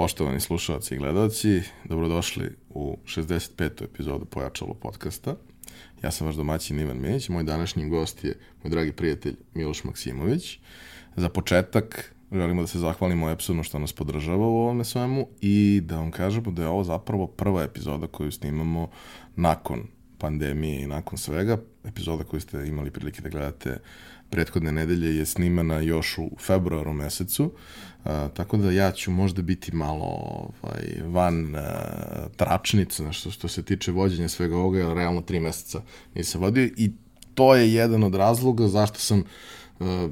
Poštovani slušalci i gledalci, dobrodošli u 65. epizodu Pojačalo podcasta. Ja sam vaš domaćin Ivan Minić, moj današnji gost je moj dragi prijatelj Miloš Maksimović. Za početak želimo da se zahvalimo Epsonu što nas podržava u ovome svemu i da vam kažemo da je ovo zapravo prva epizoda koju snimamo nakon pandemije i nakon svega. Epizoda koju ste imali prilike da gledate prethodne nedelje je snimana još u februaru mesecu, a, tako da ja ću možda biti malo ovaj, van a, tračnica što, što se tiče vođenja svega ovoga, jer realno tri meseca nisam vodio i to je jedan od razloga zašto sam a,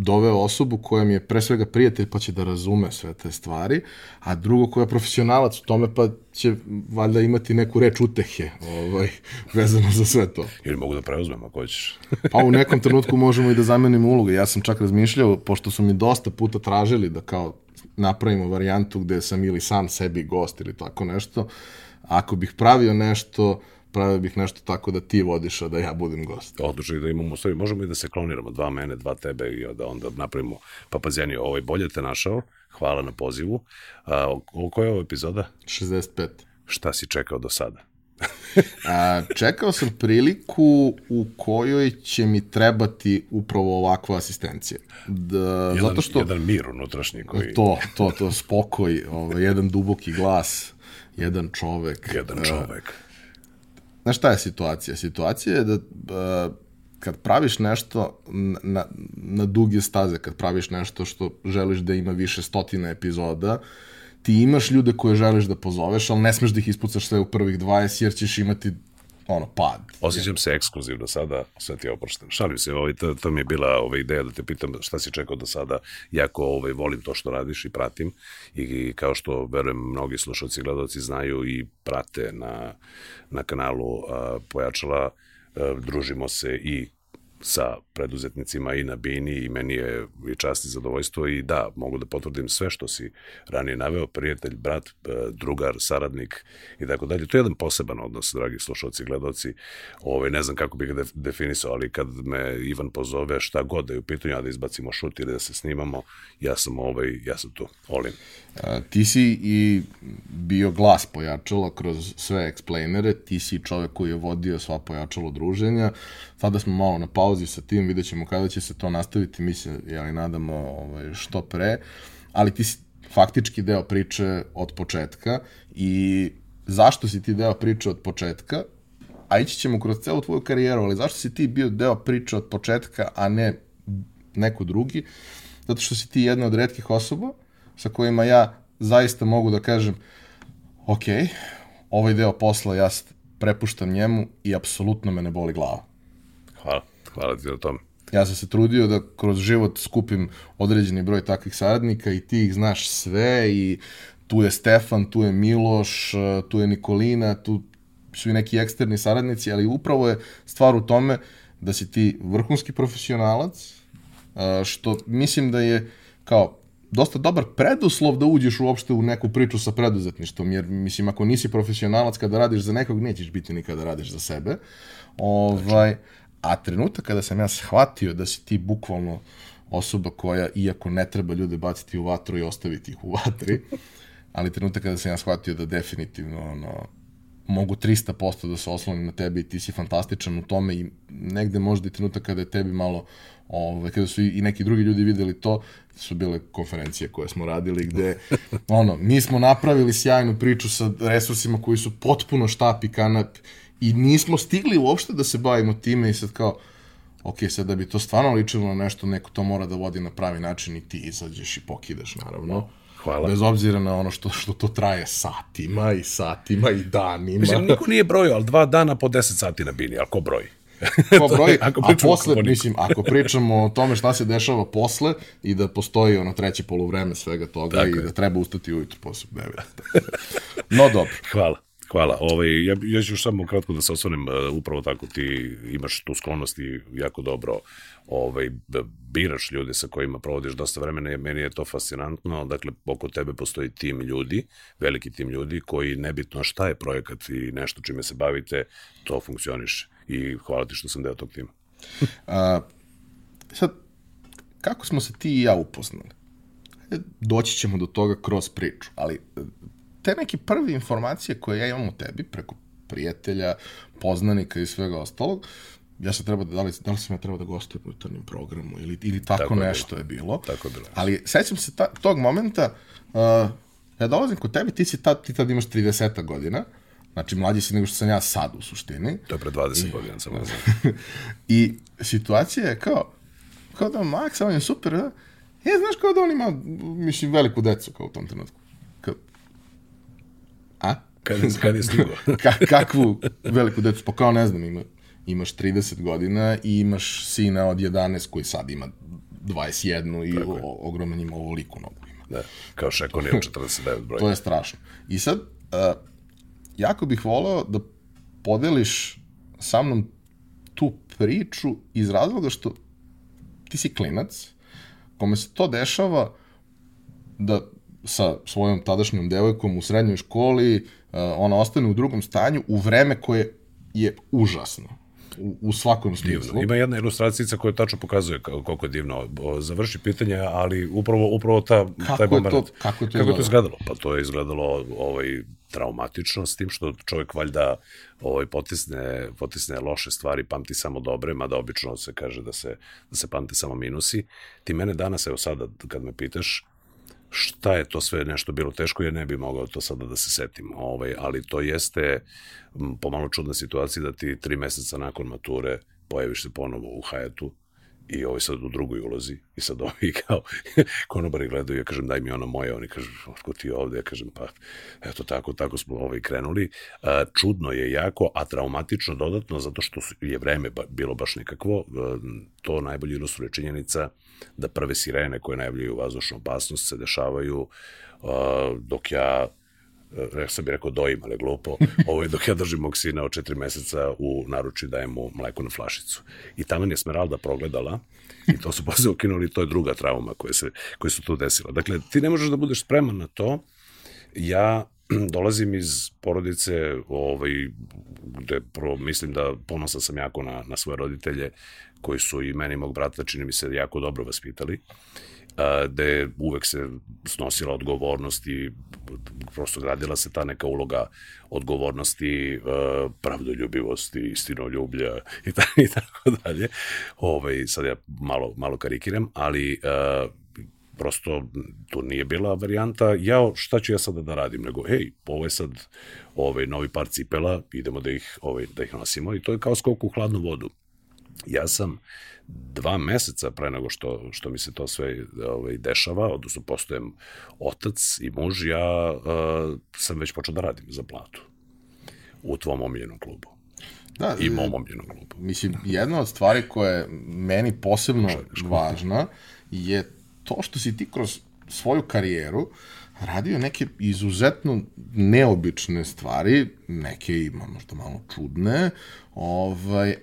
doveo osobu koja mi je pre svega prijatelj pa će da razume sve te stvari, a drugo koja je profesionalac u tome pa će valjda imati neku reč utehe ovaj, vezano za sve to. Ili mogu da preuzmem ako hoćeš. pa u nekom trenutku možemo i da zamenimo ulogu. Ja sam čak razmišljao, pošto su mi dosta puta tražili da kao napravimo varijantu gde sam ili sam sebi gost ili tako nešto, ako bih pravio nešto pravio bih nešto tako da ti vodiš, a da ja budem gost. Odlično da imamo, stvari, možemo i da se kloniramo, dva mene, dva tebe i da onda napravimo papazjeni. Ovo je bolje te našao, hvala na pozivu. A, o, koja je ovo epizoda? 65. Šta si čekao do sada? A, čekao sam priliku u kojoj će mi trebati upravo ovakva asistencija. Da, jedan, zato što, jedan mir unutrašnji koji... To, to, to, spokoj, ovaj, jedan duboki glas, jedan čovek. Jedan čovek. Uh, Znaš šta je situacija? Situacija je da uh, kad praviš nešto na, na duge staze, kad praviš nešto što želiš da ima više stotina epizoda, ti imaš ljude koje želiš da pozoveš, ali ne smeš da ih ispucaš sve u prvih 20 jer ćeš imati ono, pad. Osjećam se ekskluzivno sada, sve ti je oprošteno. Šalim se, ovaj, to, to mi je bila ovaj, ideja da te pitam šta si čekao do sada. Jako ovaj, volim to što radiš i pratim i, i kao što verujem mnogi slušalci i gledalci znaju i prate na, na kanalu a, Pojačala, a, družimo se i sa preduzetnicima i na Bini i meni je i čast i zadovoljstvo i da, mogu da potvrdim sve što si ranije naveo, prijatelj, brat, e, drugar, saradnik i tako dalje. To je jedan poseban odnos, dragi slušalci gledalci. Ovaj, ne znam kako bih ga definisao, ali kad me Ivan pozove šta god da je u pitanju, ja da izbacimo šut ili da se snimamo, ja sam, ovaj, ja sam tu, Olin. A, ti si i bio glas pojačala kroz sve explainere, ti si čovek koji je vodio sva pojačalo druženja, sada smo malo na pauzi sa tim, vidjet ćemo kada će se to nastaviti, mi se, jeli, nadamo ovaj, što pre, ali ti si faktički deo priče od početka i zašto si ti deo priče od početka, a ići ćemo kroz celu tvoju karijeru, ali zašto si ti bio deo priče od početka, a ne neko drugi? Zato što si ti jedna od redkih osoba sa kojima ja zaista mogu da kažem ok, ovaj deo posla ja prepuštam njemu i apsolutno me ne boli glava. Hvala, hvala ti na tome. Ja sam se trudio da kroz život skupim određeni broj takvih saradnika i ti ih znaš sve i tu je Stefan, tu je Miloš, tu je Nikolina, tu su i neki eksterni saradnici, ali upravo je stvar u tome da si ti vrhunski profesionalac, što mislim da je kao dosta dobar preduslov da uđeš uopšte u neku priču sa preduzetništvom, jer mislim ako nisi profesionalac kada radiš za nekog, nećeš biti nikada radiš za sebe. Ovaj, a trenutak kada sam ja shvatio da si ti bukvalno osoba koja, iako ne treba ljude baciti u vatru i ostaviti ih u vatri, ali trenutak kada sam ja shvatio da definitivno ono, mogu 300% da se oslonim na tebe i ti si fantastičan u tome i negde možda i trenutak kada je tebi malo Ove, kada su i neki drugi ljudi videli to, su bile konferencije koje smo radili gde, ono, mi smo napravili sjajnu priču sa resursima koji su potpuno štap i kanap i nismo stigli uopšte da se bavimo time i sad kao, ok, sad da bi to stvarno ličilo na nešto, neko to mora da vodi na pravi način i ti izađeš i pokidaš, naravno. Hvala. Bez obzira na ono što, što to traje satima i satima i danima. Mislim, niko nije brojio, ali dva dana po 10 sati na bini, ali ko broji? ko broji, ako a posle, mislim, ako pričamo o tome šta se dešava posle i da postoji ono treće poluvreme svega toga Tako i je. da treba ustati ujutru posle 9. no dobro. Hvala. Hvala. Ovaj, ja, ja ću samo kratko da se osvanem, uh, upravo tako ti imaš tu sklonost i jako dobro ovaj, biraš ljude sa kojima provodiš dosta vremena meni je to fascinantno. Dakle, oko tebe postoji tim ljudi, veliki tim ljudi koji nebitno šta je projekat i nešto čime se bavite, to funkcioniše i hvala ti što sam deo tog tima. A, sad, kako smo se ti i ja upoznali? doći ćemo do toga kroz priču, ali e, te neke prve informacije koje ja imam o tebi preko prijatelja, poznanika i svega ostalog, ja sam treba da, da li, da li sam ja trebao da gostujem u jutarnjem programu ili, ili tako, tako nešto je bilo. je bilo. Tako je bilo. Ali sećam se ta, tog momenta, uh, ja dolazim kod tebe, ti, si tad, ti tad imaš 30 godina, znači mlađi si nego što sam ja sad u suštini. To je pre 20 I, godina sam znam. I situacija je kao, kao da Max, on je super, da? E, znaš kao da on ima, mislim, veliku decu kao u tom trenutku. A? Kad, kad je stigao? Ka, kakvu veliku decu? Pa kao ne znam, ima, imaš 30 godina i imaš sina od 11 koji sad ima 21 i o, ogroman ima ovoliku nogu ima. Da, kao Šeko nije 49 broj. to je strašno. I sad, uh, jako bih voleo da podeliš sa mnom tu priču iz razloga što ti si klinac, kome se to dešava da sa svojom tadašnjom devojkom u srednjoj školi, uh, ona ostane u drugom stanju u vreme koje je užasno u, u svakom smislu. Divno. Ima jedna ilustracija koja tačno pokazuje koliko je divno. Završi pitanje, ali upravo, upravo ta, kako taj moment. Je to, kako je to, kako je to izgledalo? Pa to je izgledalo ovaj, traumatično, s tim što čovjek valjda ovaj, potisne, potisne loše stvari, pamti samo dobre, mada obično se kaže da se, da se pamte samo minusi. Ti mene danas, evo sada, kad me pitaš, šta je to sve nešto bilo teško, ja ne bi mogao to sada da se setim, ovaj, ali to jeste pomalo čudna situacija da ti tri meseca nakon mature pojaviš se ponovo u Hajetu i ovaj sad u drugoj ulozi. I sad ovi kao konobari gledaju, ja kažem daj mi ona moja, oni kažu otko ti ovde, ja kažem pa eto tako, tako smo ovaj krenuli. Čudno je jako, a traumatično dodatno zato što je vreme bilo baš nekakvo, to najbolje ilustruje činjenica da prve sirene koje najavljaju vazdušnu opasnost se dešavaju dok ja ja sam bi rekao dojim, ali glupo, ovo je dok ja držim mog sina od četiri meseca u naruči dajem mu mleko na flašicu. I tamo je Smeralda progledala i to su posle ukinuli, to je druga trauma koja se, koja su tu desila. Dakle, ti ne možeš da budeš spreman na to. Ja dolazim iz porodice ovaj, gde prvo mislim da ponosan sam jako na, na svoje roditelje koji su i meni i mog brata čini mi se jako dobro vaspitali gde uvek se snosila odgovornost i prosto gradila se ta neka uloga odgovornosti, pravdoljubivosti, istinoljublja i, ta, i tako dalje. Ovaj, sad ja malo, malo karikiram, ali prosto to nije bila varijanta, ja šta ću ja sada da radim, nego hej, ovo je sad ovaj, novi par cipela, idemo da ih, ovaj, da ih nosimo i to je kao skok u hladnu vodu. Ja sam dva meseca pre nego što, što mi se to sve ovaj, dešava, odnosno postojem otac i muž, ja uh, sam već počeo da radim za platu u tvom omiljenom klubu. Da, I mom omiljenom klubu. Mislim, jedna od stvari koja je meni posebno važna je to što si ti kroz svoju karijeru radio neke izuzetno neobične stvari, neke ima možda malo čudne, ovaj,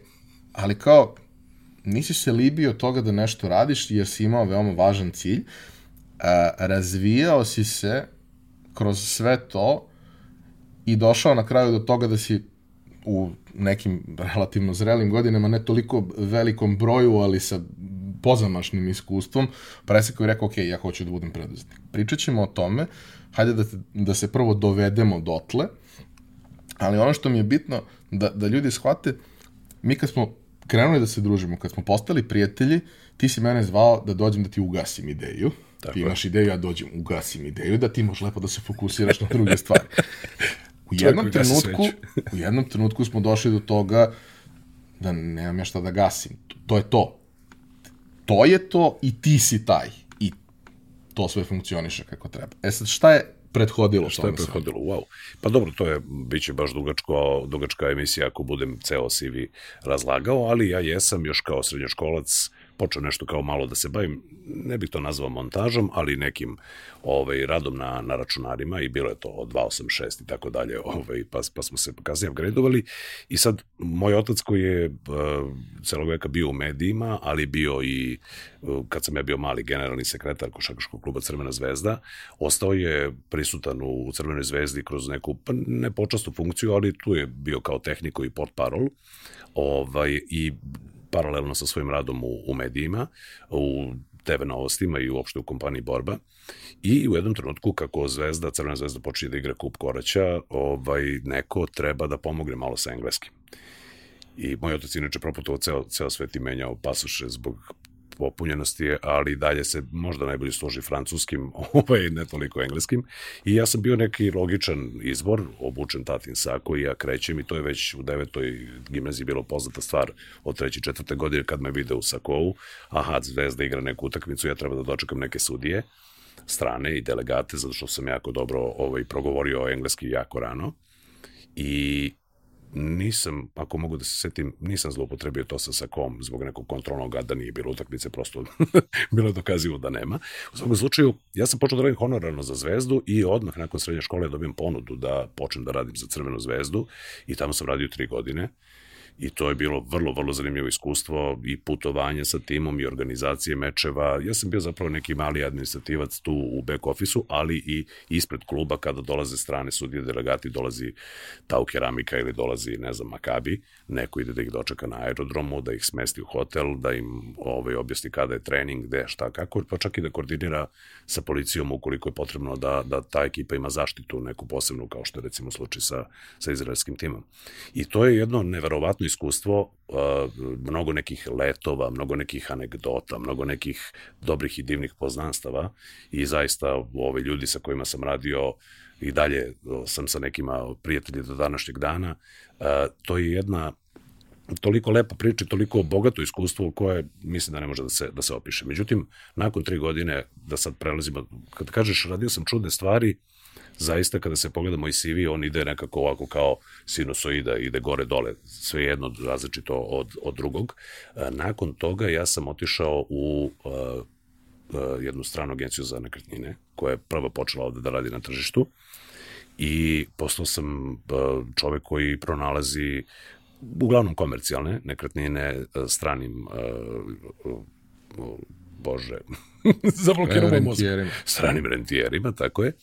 ali kao nisi se libio toga da nešto radiš jer si imao veoma važan cilj, a, razvijao si se kroz sve to i došao na kraju do toga da si u nekim relativno zrelim godinama, ne toliko velikom broju, ali sa pozamašnim iskustvom, presekao i rekao, ok, ja hoću da budem preduzetnik. Pričat ćemo o tome, hajde da, te, da se prvo dovedemo dotle, ali ono što mi je bitno da, da ljudi shvate, mi kad smo krenuli da se družimo, kad smo postali prijatelji, ti si mene zvao da dođem da ti ugasim ideju. Tako ti imaš ideju, ja dođem, ugasim ideju, da ti možeš lepo da se fokusiraš na druge stvari. U jednom trenutku, u jednom trenutku smo došli do toga da nemam ja šta da gasim. To je to. To je to i ti si taj. I to sve funkcioniše kako treba. E sad, šta je prethodilo Šta je prethodilo, wow. Pa dobro, to je, bit će baš dugačko, dugačka emisija ako budem ceo CV razlagao, ali ja jesam još kao srednjoškolac počeo nešto kao malo da se bavim, ne bih to nazvao montažom, ali nekim ovaj, radom na, na računarima i bilo je to od 286 i tako dalje, ovaj, pa, pa smo se kasnije upgradeovali i sad moj otac koji je uh, celog veka bio u medijima, ali bio i uh, kad sam ja bio mali generalni sekretar Košakaškog kluba Crvena zvezda, ostao je prisutan u Crvenoj zvezdi kroz neku, pa ne počasnu funkciju, ali tu je bio kao tehniko i port parol, ovaj, i paralelno sa svojim radom u, u medijima. U TV novostima i uopšte u kompaniji Borba. I u jednom trenutku, kako Zvezda, Crvena zvezda počinje da igra kup Koraća, ovaj, neko treba da pomogne malo sa engleskim. I moj otac inače proputovao ceo, ceo svet i menjao pasoše zbog popunjenosti, ali dalje se možda najbolje služi francuskim, ovaj, ne toliko engleskim. I ja sam bio neki logičan izbor, obučen tatin sako i ja krećem i to je već u devetoj gimnaziji bilo poznata stvar od treće, četvrte godine kad me vide u sakovu, aha, zvezda igra neku utakmicu, ja treba da dočekam neke sudije strane i delegate, zato što sam jako dobro ovaj, progovorio engleski jako rano. I nisam, ako mogu da se setim, nisam zloupotrebio to sa sakom zbog nekog kontrolnog gada, nije bilo utakmice, prosto bilo dokazivo da nema. U svakom slučaju, ja sam počeo da radim honorarno za Zvezdu i odmah nakon srednje škole dobijem ponudu da počnem da radim za Crvenu zvezdu i tamo sam radio tri godine i to je bilo vrlo, vrlo zanimljivo iskustvo i putovanje sa timom i organizacije mečeva. Ja sam bio zapravo neki mali administrativac tu u back ofisu, ali i ispred kluba kada dolaze strane sudije delegati, dolazi Tau Keramika ili dolazi, ne znam, Makabi, neko ide da ih dočeka na aerodromu, da ih smesti u hotel, da im ovaj, objasni kada je trening, gde, šta, kako, pa čak i da koordinira sa policijom ukoliko je potrebno da, da ta ekipa ima zaštitu neku posebnu, kao što je recimo slučaj sa, sa izraelskim timom. I to je jedno neverovatno iskustvo, mnogo nekih letova, mnogo nekih anegdota, mnogo nekih dobrih i divnih poznanstava i zaista ove ljudi sa kojima sam radio i dalje sam sa nekima prijatelji do današnjeg dana, to je jedna toliko lepa priča, toliko bogato iskustvo koje mislim da ne može da se, da se opiše. Međutim, nakon tri godine, da sad prelazimo, kad kažeš radio sam čudne stvari, zaista kada se pogleda moj CV, on ide nekako ovako kao sinusoida, ide gore dole, sve jedno različito od, od drugog. E, nakon toga ja sam otišao u uh, uh, jednu stranu agenciju za nekretnine, koja je prvo počela ovde da radi na tržištu i postao sam čovek koji pronalazi uglavnom komercijalne nekretnine stranim bože, zablokiramo mozak. Stranim rentijerima, tako je.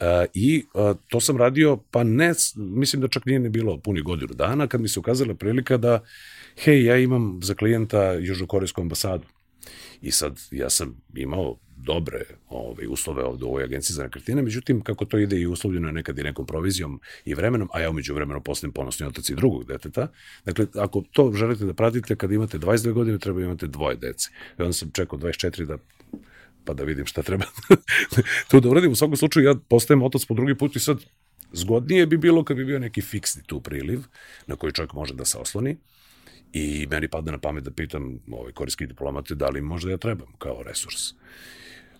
A, I a, to sam radio, pa ne, mislim da čak nije ne bilo puni godinu dana, kad mi se ukazala prilika da, hej, ja imam za klijenta Južnokorejsku ambasadu. I sad ja sam imao dobre ove, uslove ovde u ovoj agenciji za nekretnine, međutim, kako to ide i uslovljeno je nekad i nekom provizijom i vremenom, a ja umeđu vremenom postajem ponosni otac i drugog deteta. Dakle, ako to želite da pratite, kad imate 22 godine, treba imate dvoje dece. I onda sam čekao 24 da pa da vidim šta treba tu da uradim. U svakom slučaju ja postajem otac po drugi put i sad zgodnije bi bilo kad bi bio neki fiksni tu priliv na koji čovjek može da se osloni i meni pada na pamet da pitam ovaj, korijski diplomate da li možda ja trebam kao resurs.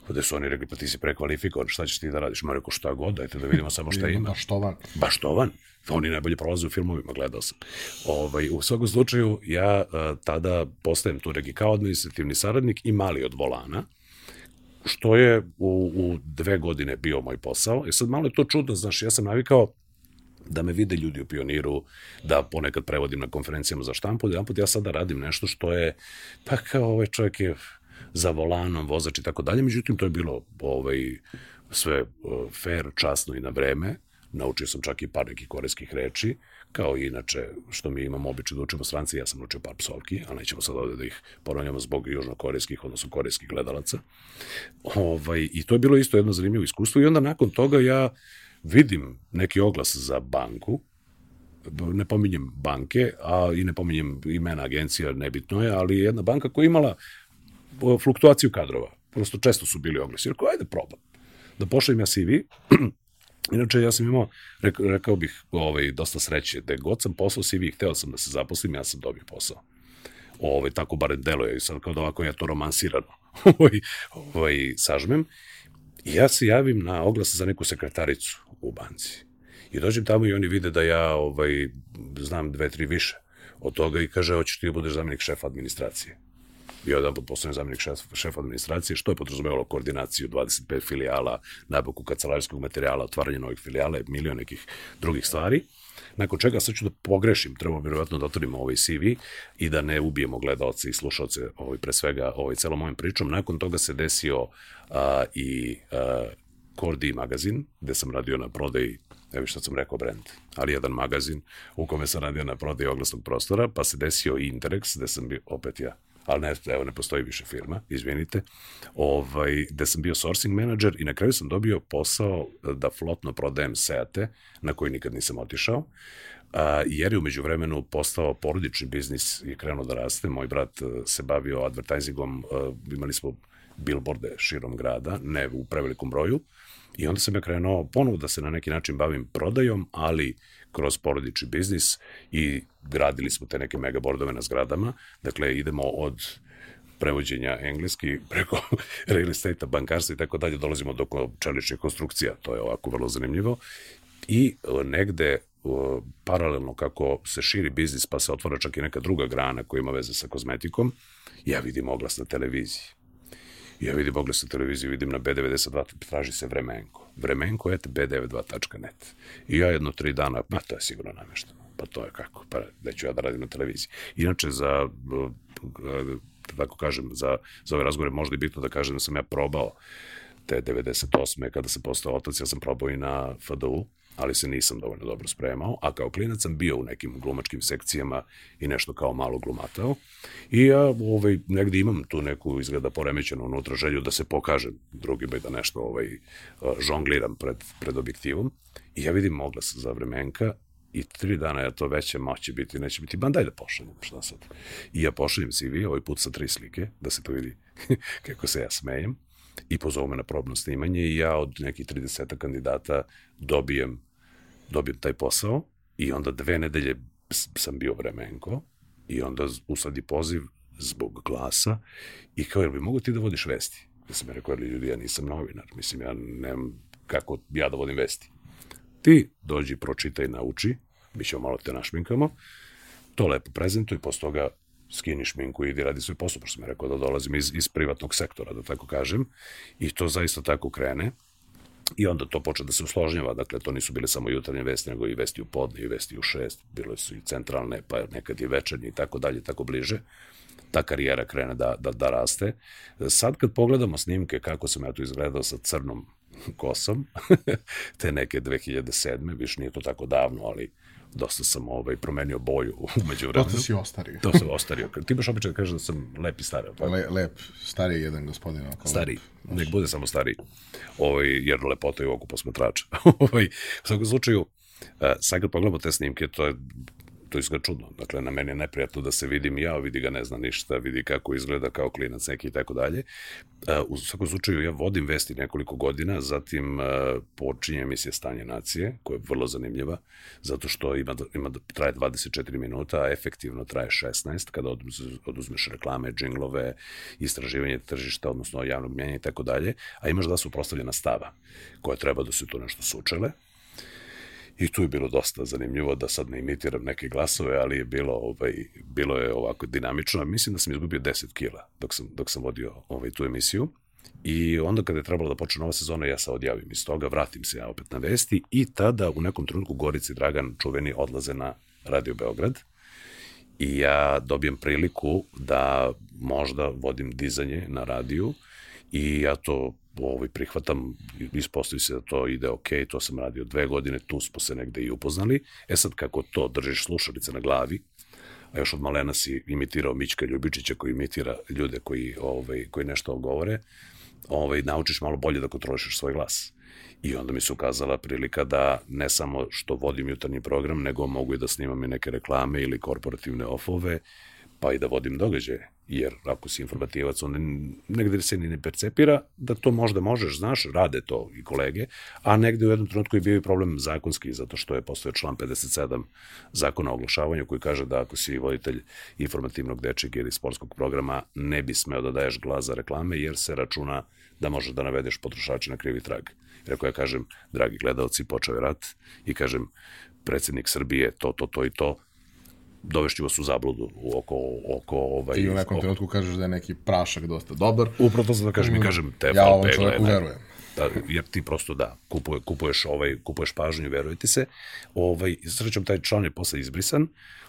Gde su oni rekli, pa ti si prekvalifikovan, šta ćeš ti da radiš? Ma rekao, šta god, dajte da vidimo samo šta ima. Baštovan. Baštovan. Oni najbolje prolaze u filmovima, gledao sam. Ovaj, u svakom slučaju, ja a, tada postajem tu neki kao administrativni saradnik i mali od volana, što je u, u dve godine bio moj posao. I e sad malo je to čudno, znaš, ja sam navikao da me vide ljudi u pioniru, da ponekad prevodim na konferencijama za štampu, da jedan put ja sada radim nešto što je, pa kao ovaj čovjek je za volanom, vozač i tako dalje, međutim to je bilo ovaj, sve fair, časno i na vreme, naučio sam čak i par nekih korejskih reči, kao i inače što mi imamo običaj da učimo stranci, ja sam naučio par psovki, a nećemo sad ovde da ih poronjamo zbog južnokorejskih, odnosno korejskih gledalaca. Ovaj, I to je bilo isto jedno zanimljivo iskustvo. I onda nakon toga ja vidim neki oglas za banku, ne pominjem banke, a i ne pominjem imena agencija, nebitno je, ali jedna banka koja je imala fluktuaciju kadrova. Prosto često su bili oglasi. Rekao, ajde probam. Da pošaljem ja CV. Inače, ja sam imao, rekao, bih, ovaj, dosta sreće. Da god sam poslao CV hteo sam da se zaposlim, ja sam dobio posao. Ovaj, tako barem deluje. I sad kao da ovako ja to romansirano ovaj, ovaj, sažmem. I ja se javim na oglas za neku sekretaricu u banci. I dođem tamo i oni vide da ja ovaj, znam dve, tri više od toga i kaže, hoćeš ti da budeš zamenik šefa administracije bio jedan pod poslovni zamjenik šef, šef administracije, što je podrazumevalo koordinaciju 25 filijala, nabavku kancelarijskog materijala, otvaranje novih filijala, milion nekih drugih stvari. Nakon čega sad ću da pogrešim, treba vjerovatno da otvorimo ovaj CV i da ne ubijemo gledalce i slušalce ovaj, pre svega ovaj, celom mojim pričom. Nakon toga se desio a, i a, Kordi magazin, gde sam radio na prodaji evo što sam rekao brand, ali jedan magazin u kome sam radio na prodaji oglasnog prostora, pa se desio Interex, gde sam bio opet ja ali ne, evo ne postoji više firma, izvinite, ovaj, gde sam bio sourcing manager i na kraju sam dobio posao da flotno prodajem Seate, na koji nikad nisam otišao, a, jer je umeđu vremenu postao porodični biznis i krenuo da raste. Moj brat e, se bavio advertisingom, e, imali smo billboarde širom grada, ne u prevelikom broju, i onda sam ja krenuo ponovo da se na neki način bavim prodajom, ali kroz porodični biznis i gradili smo te neke megabordove na zgradama. Dakle, idemo od prevođenja engleski preko real estate bankarstva i tako dalje, dolazimo do čeličnih konstrukcija, to je ovako vrlo zanimljivo. I negde paralelno kako se širi biznis pa se otvara čak i neka druga grana koja ima veze sa kozmetikom, ja vidim oglas na televiziji. Ja vidim oglas na televiziji, vidim na B92, traži se Vremenko. Vremenko et b92.net. I ja jedno tri dana, pa to je sigurno namešteno. Pa to je kako, pa da ću ja da radim na televiziji. Inače, za, da tako kažem, za, za ove razgovore možda je bitno da kažem da sam ja probao te 98. kada sam postao otac, ja sam probao i na FDU, ali se nisam dovoljno dobro spremao, a kao klinac sam bio u nekim glumačkim sekcijama i nešto kao malo glumatao. I ja ovaj, negde imam tu neku izgleda poremećenu unutra želju da se pokažem drugima i da nešto ovaj, žongliram pred, pred objektivom. I ja vidim oglas za vremenka i tri dana ja to veće moći biti, neće biti, ban daj da pošaljem, šta sad. I ja pošaljem CV, ovaj put sa tri slike, da se to vidi kako se ja smejem i pozovu me na probno snimanje i ja od nekih 30 kandidata dobijem, dobijem taj posao i onda dve nedelje sam bio vremenko i onda usladi poziv zbog glasa i kao, jel bi mogu ti da vodiš vesti? Ja sam rekao, ljudi, ja nisam novinar, mislim, ja nemam kako ja da vodim vesti. Ti dođi, pročitaj, nauči, mi ćemo malo te našminkamo, to lepo prezentuj, posle toga skini šminku i idi radi svoj posao, pošto sam rekao da dolazim iz, iz privatnog sektora, da tako kažem, i to zaista tako krene. I onda to počne da se usložnjava, dakle to nisu bile samo jutarnje vesti, nego i vesti u podne, i vesti u šest, bile su i centralne, pa nekad i večernje i tako dalje, tako bliže. Ta karijera krene da, da, da raste. Sad kad pogledamo snimke kako sam ja tu izgledao sa crnom kosom, te neke 2007. više nije to tako davno, ali dosta sam ovaj, promenio boju umeđu vremenu. Dosta si ostario. To sam ostario. Ti imaš običaj da kažeš da sam lep i stari. Pa? Le, lep, stari jedan gospodin. Stari, nek bude samo stari. Ovaj, jer lepota je u oku posmatrača. ovaj, u svakom slučaju, uh, sad kad pogledamo te snimke, to je to izgleda čudno. Dakle, na meni je neprijatno da se vidim ja, vidi ga ne zna ništa, vidi kako izgleda kao klinac neki i tako dalje. U svakom slučaju, ja vodim vesti nekoliko godina, zatim počinje emisija Stanje nacije, koja je vrlo zanimljiva, zato što ima, ima traje 24 minuta, a efektivno traje 16, kada oduzmeš reklame, džinglove, istraživanje tržišta, odnosno javnog mjenja i tako dalje, a imaš da su prostavljena stava, koja treba da se tu nešto sučele, I tu je bilo dosta zanimljivo da sad ne imitiram neke glasove, ali je bilo, ovaj, bilo je ovako dinamično. Mislim da sam izgubio 10 kila dok sam, dok sam vodio ovaj, tu emisiju. I onda kada je trebalo da počne nova sezona, ja se odjavim iz toga, vratim se ja opet na vesti i tada u nekom trenutku Gorici Dragan čuveni odlaze na Radio Beograd i ja dobijem priliku da možda vodim dizanje na radiju i ja to ovaj, prihvatam, ispostavi se da to ide ok, to sam radio dve godine, tu smo se negde i upoznali. E sad, kako to držiš slušalice na glavi, a još od malena si imitirao Mićka Ljubičića koji imitira ljude koji, ovaj, koji nešto govore, ovaj, naučiš malo bolje da kontrolišeš svoj glas. I onda mi se ukazala prilika da ne samo što vodim jutarnji program, nego mogu i da snimam i neke reklame ili korporativne ofove, pa i da vodim događaje jer ako si informativac, onda negde se ni ne percepira da to možda možeš, znaš, rade to i kolege, a negde u jednom trenutku je bio i problem zakonski, zato što je postoje član 57 zakona o oglašavanju koji kaže da ako si voditelj informativnog dečeg ili sportskog programa, ne bi smeo da daješ glas za reklame, jer se računa da možeš da navedeš potrošače na krivi trag. Rekao ja kažem, dragi gledalci, počeo je rat i kažem, predsednik Srbije, to, to, to i to, dovešću vas u zabludu oko, oko ovaj... I u nekom trenutku kažeš da je neki prašak dosta dobar. Upravo to sam da kažem i mm. kažem te Ja ovom čoveku verujem. Da, jer ti prosto da, kupuje, kupuješ, ovaj, kupuješ pažnju, veruje ti se. Ovaj, srećom, taj član je posle izbrisan.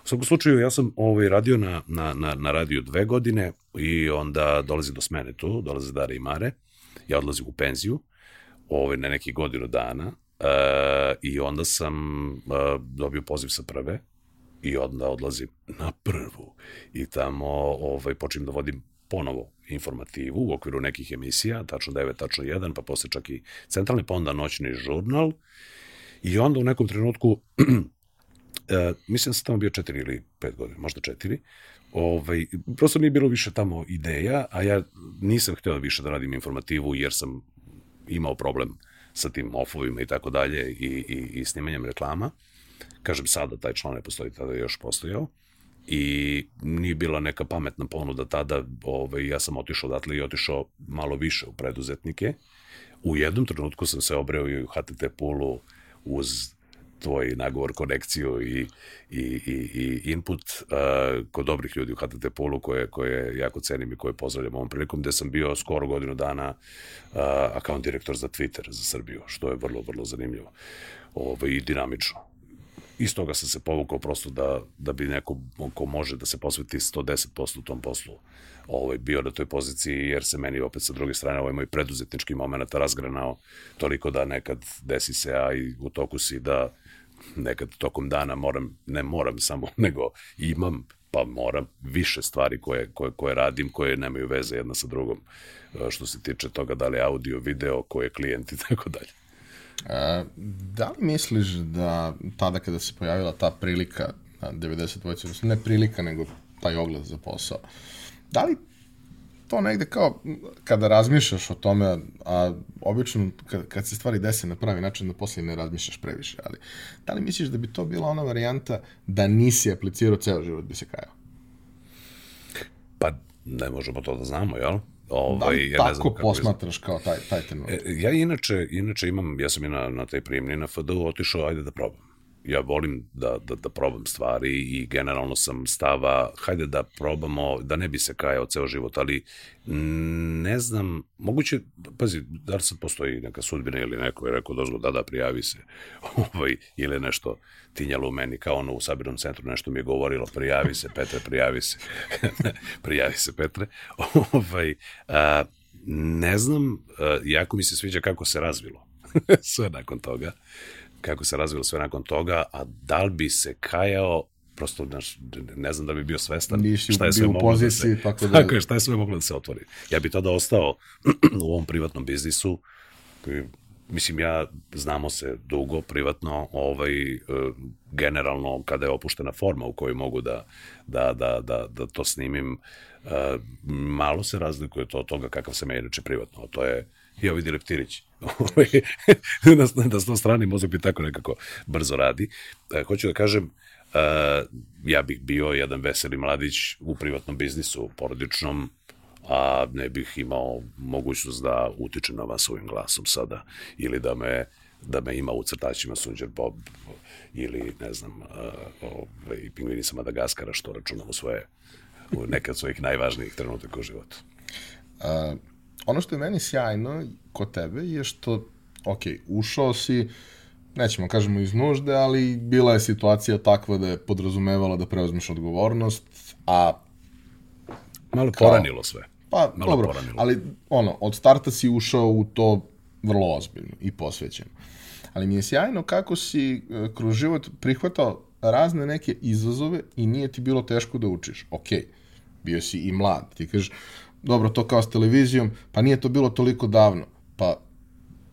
U svakom slučaju, ja sam ovaj, radio na, na, na, na radiju dve godine i onda dolazi do smene tu, dolaze Dare i Mare. Ja odlazim u penziju ovaj, na neki godinu dana uh, i onda sam uh, dobio poziv sa prve I onda odlazim na prvu i tamo ovaj, počnem da vodim ponovo informativu u okviru nekih emisija, tačno 9, tačno 1, pa posle čak i centralni, pa onda noćni žurnal. I onda u nekom trenutku, e, mislim da sam tamo bio 4 ili 5 godina, možda 4, ovaj, prosto mi je bilo više tamo ideja, a ja nisam hteo više da radim informativu jer sam imao problem sa tim ofovima i tako dalje i, i, i snimanjem reklama. Kažem, sada taj član ne postoji, tada je još postojao i nije bila neka pametna ponuda tada, ovaj, ja sam otišao odatle i otišao malo više u preduzetnike. U jednom trenutku sam se obreo i u HTT Pulu uz tvoj nagovor, konekciju i, i, i, i input uh, kod dobrih ljudi u HTT Pulu koje, koje jako cenim i koje pozdravljam ovom prilikom, gde sam bio skoro godinu dana uh, account direktor za Twitter za Srbiju, što je vrlo, vrlo zanimljivo ovaj, i dinamično iz toga sam se povukao prosto da, da bi neko ko može da se posveti 110% u tom poslu ovaj, bio na toj poziciji, jer se meni opet sa druge strane ovaj moj preduzetnički moment razgranao toliko da nekad desi se, a i u toku si da nekad tokom dana moram, ne moram samo, nego imam pa moram više stvari koje, koje, koje radim, koje nemaju veze jedna sa drugom, što se tiče toga da li audio, video, ko je klijent i tako dalje. E, da li misliš da tada kada se pojavila ta prilika na 90 vojci, ne prilika, nego taj oglas za posao, da li to negde kao, kada razmišljaš o tome, a obično kad, kad se stvari dese na pravi način, da posle ne razmišljaš previše, ali da li misliš da bi to bila ona varijanta da nisi aplicirao ceo život bi se kajao? Pa ne možemo to da znamo, jel? Ovaj, da ja tako ne znam posmatraš kao taj, taj trenutak? E, ja inače, inače imam, ja sam i na, na taj primni na FDU otišao, ajde da probam ja volim da, da, da probam stvari i generalno sam stava, hajde da probamo, da ne bi se kajao ceo život, ali ne znam, moguće, pazi, da li sad postoji neka sudbina ili neko je rekao dozgo, da, da, prijavi se, ovaj, ili nešto tinjalo u meni, kao ono u sabirnom centru nešto mi je govorilo, prijavi se, Petre, prijavi se, prijavi se, Petre, ovaj, a, ne znam, a, jako mi se sviđa kako se razvilo sve nakon toga kako se razvilo sve nakon toga, a da li bi se kajao prosto znaš, ne znam da bi bio svestan Nisi šta je sve moglo da poziciji, da se, tako, da... tako je, šta je sve moglo da se otvori. Ja bi tada ostao u ovom privatnom biznisu, koji, mislim ja znamo se dugo privatno, ovaj e, generalno kada je opuštena forma u kojoj mogu da da da da da to snimim, e, malo se razlikuje to od toga kakav sam ja inače privatno. To je i ovi leptirić. Ovaj, na, na sto strani mozak bi tako nekako brzo radi. E, hoću da kažem, e, ja bih bio jedan veseli mladić u privatnom biznisu, porodičnom, a ne bih imao mogućnost da utičem na vas ovim glasom sada, ili da me da me ima u crtačima Sunđer Bob ili ne znam uh, pingvini sa Madagaskara što računamo svoje u neke od svojih najvažnijih trenutaka u životu. Uh, ono što je meni sjajno kod tebe je što, ok, ušao si, nećemo kažemo iz nužde, ali bila je situacija takva da je podrazumevala da preuzmeš odgovornost, a... Malo kao, poranilo sve. Pa, Malo dobro, poranilo. ali ono, od starta si ušao u to vrlo ozbiljno i posvećeno. Ali mi je sjajno kako si e, kroz život prihvatao razne neke izazove i nije ti bilo teško da učiš. Ok, bio si i mlad. Ti kažeš, dobro, to kao s televizijom, pa nije to bilo toliko davno. Pa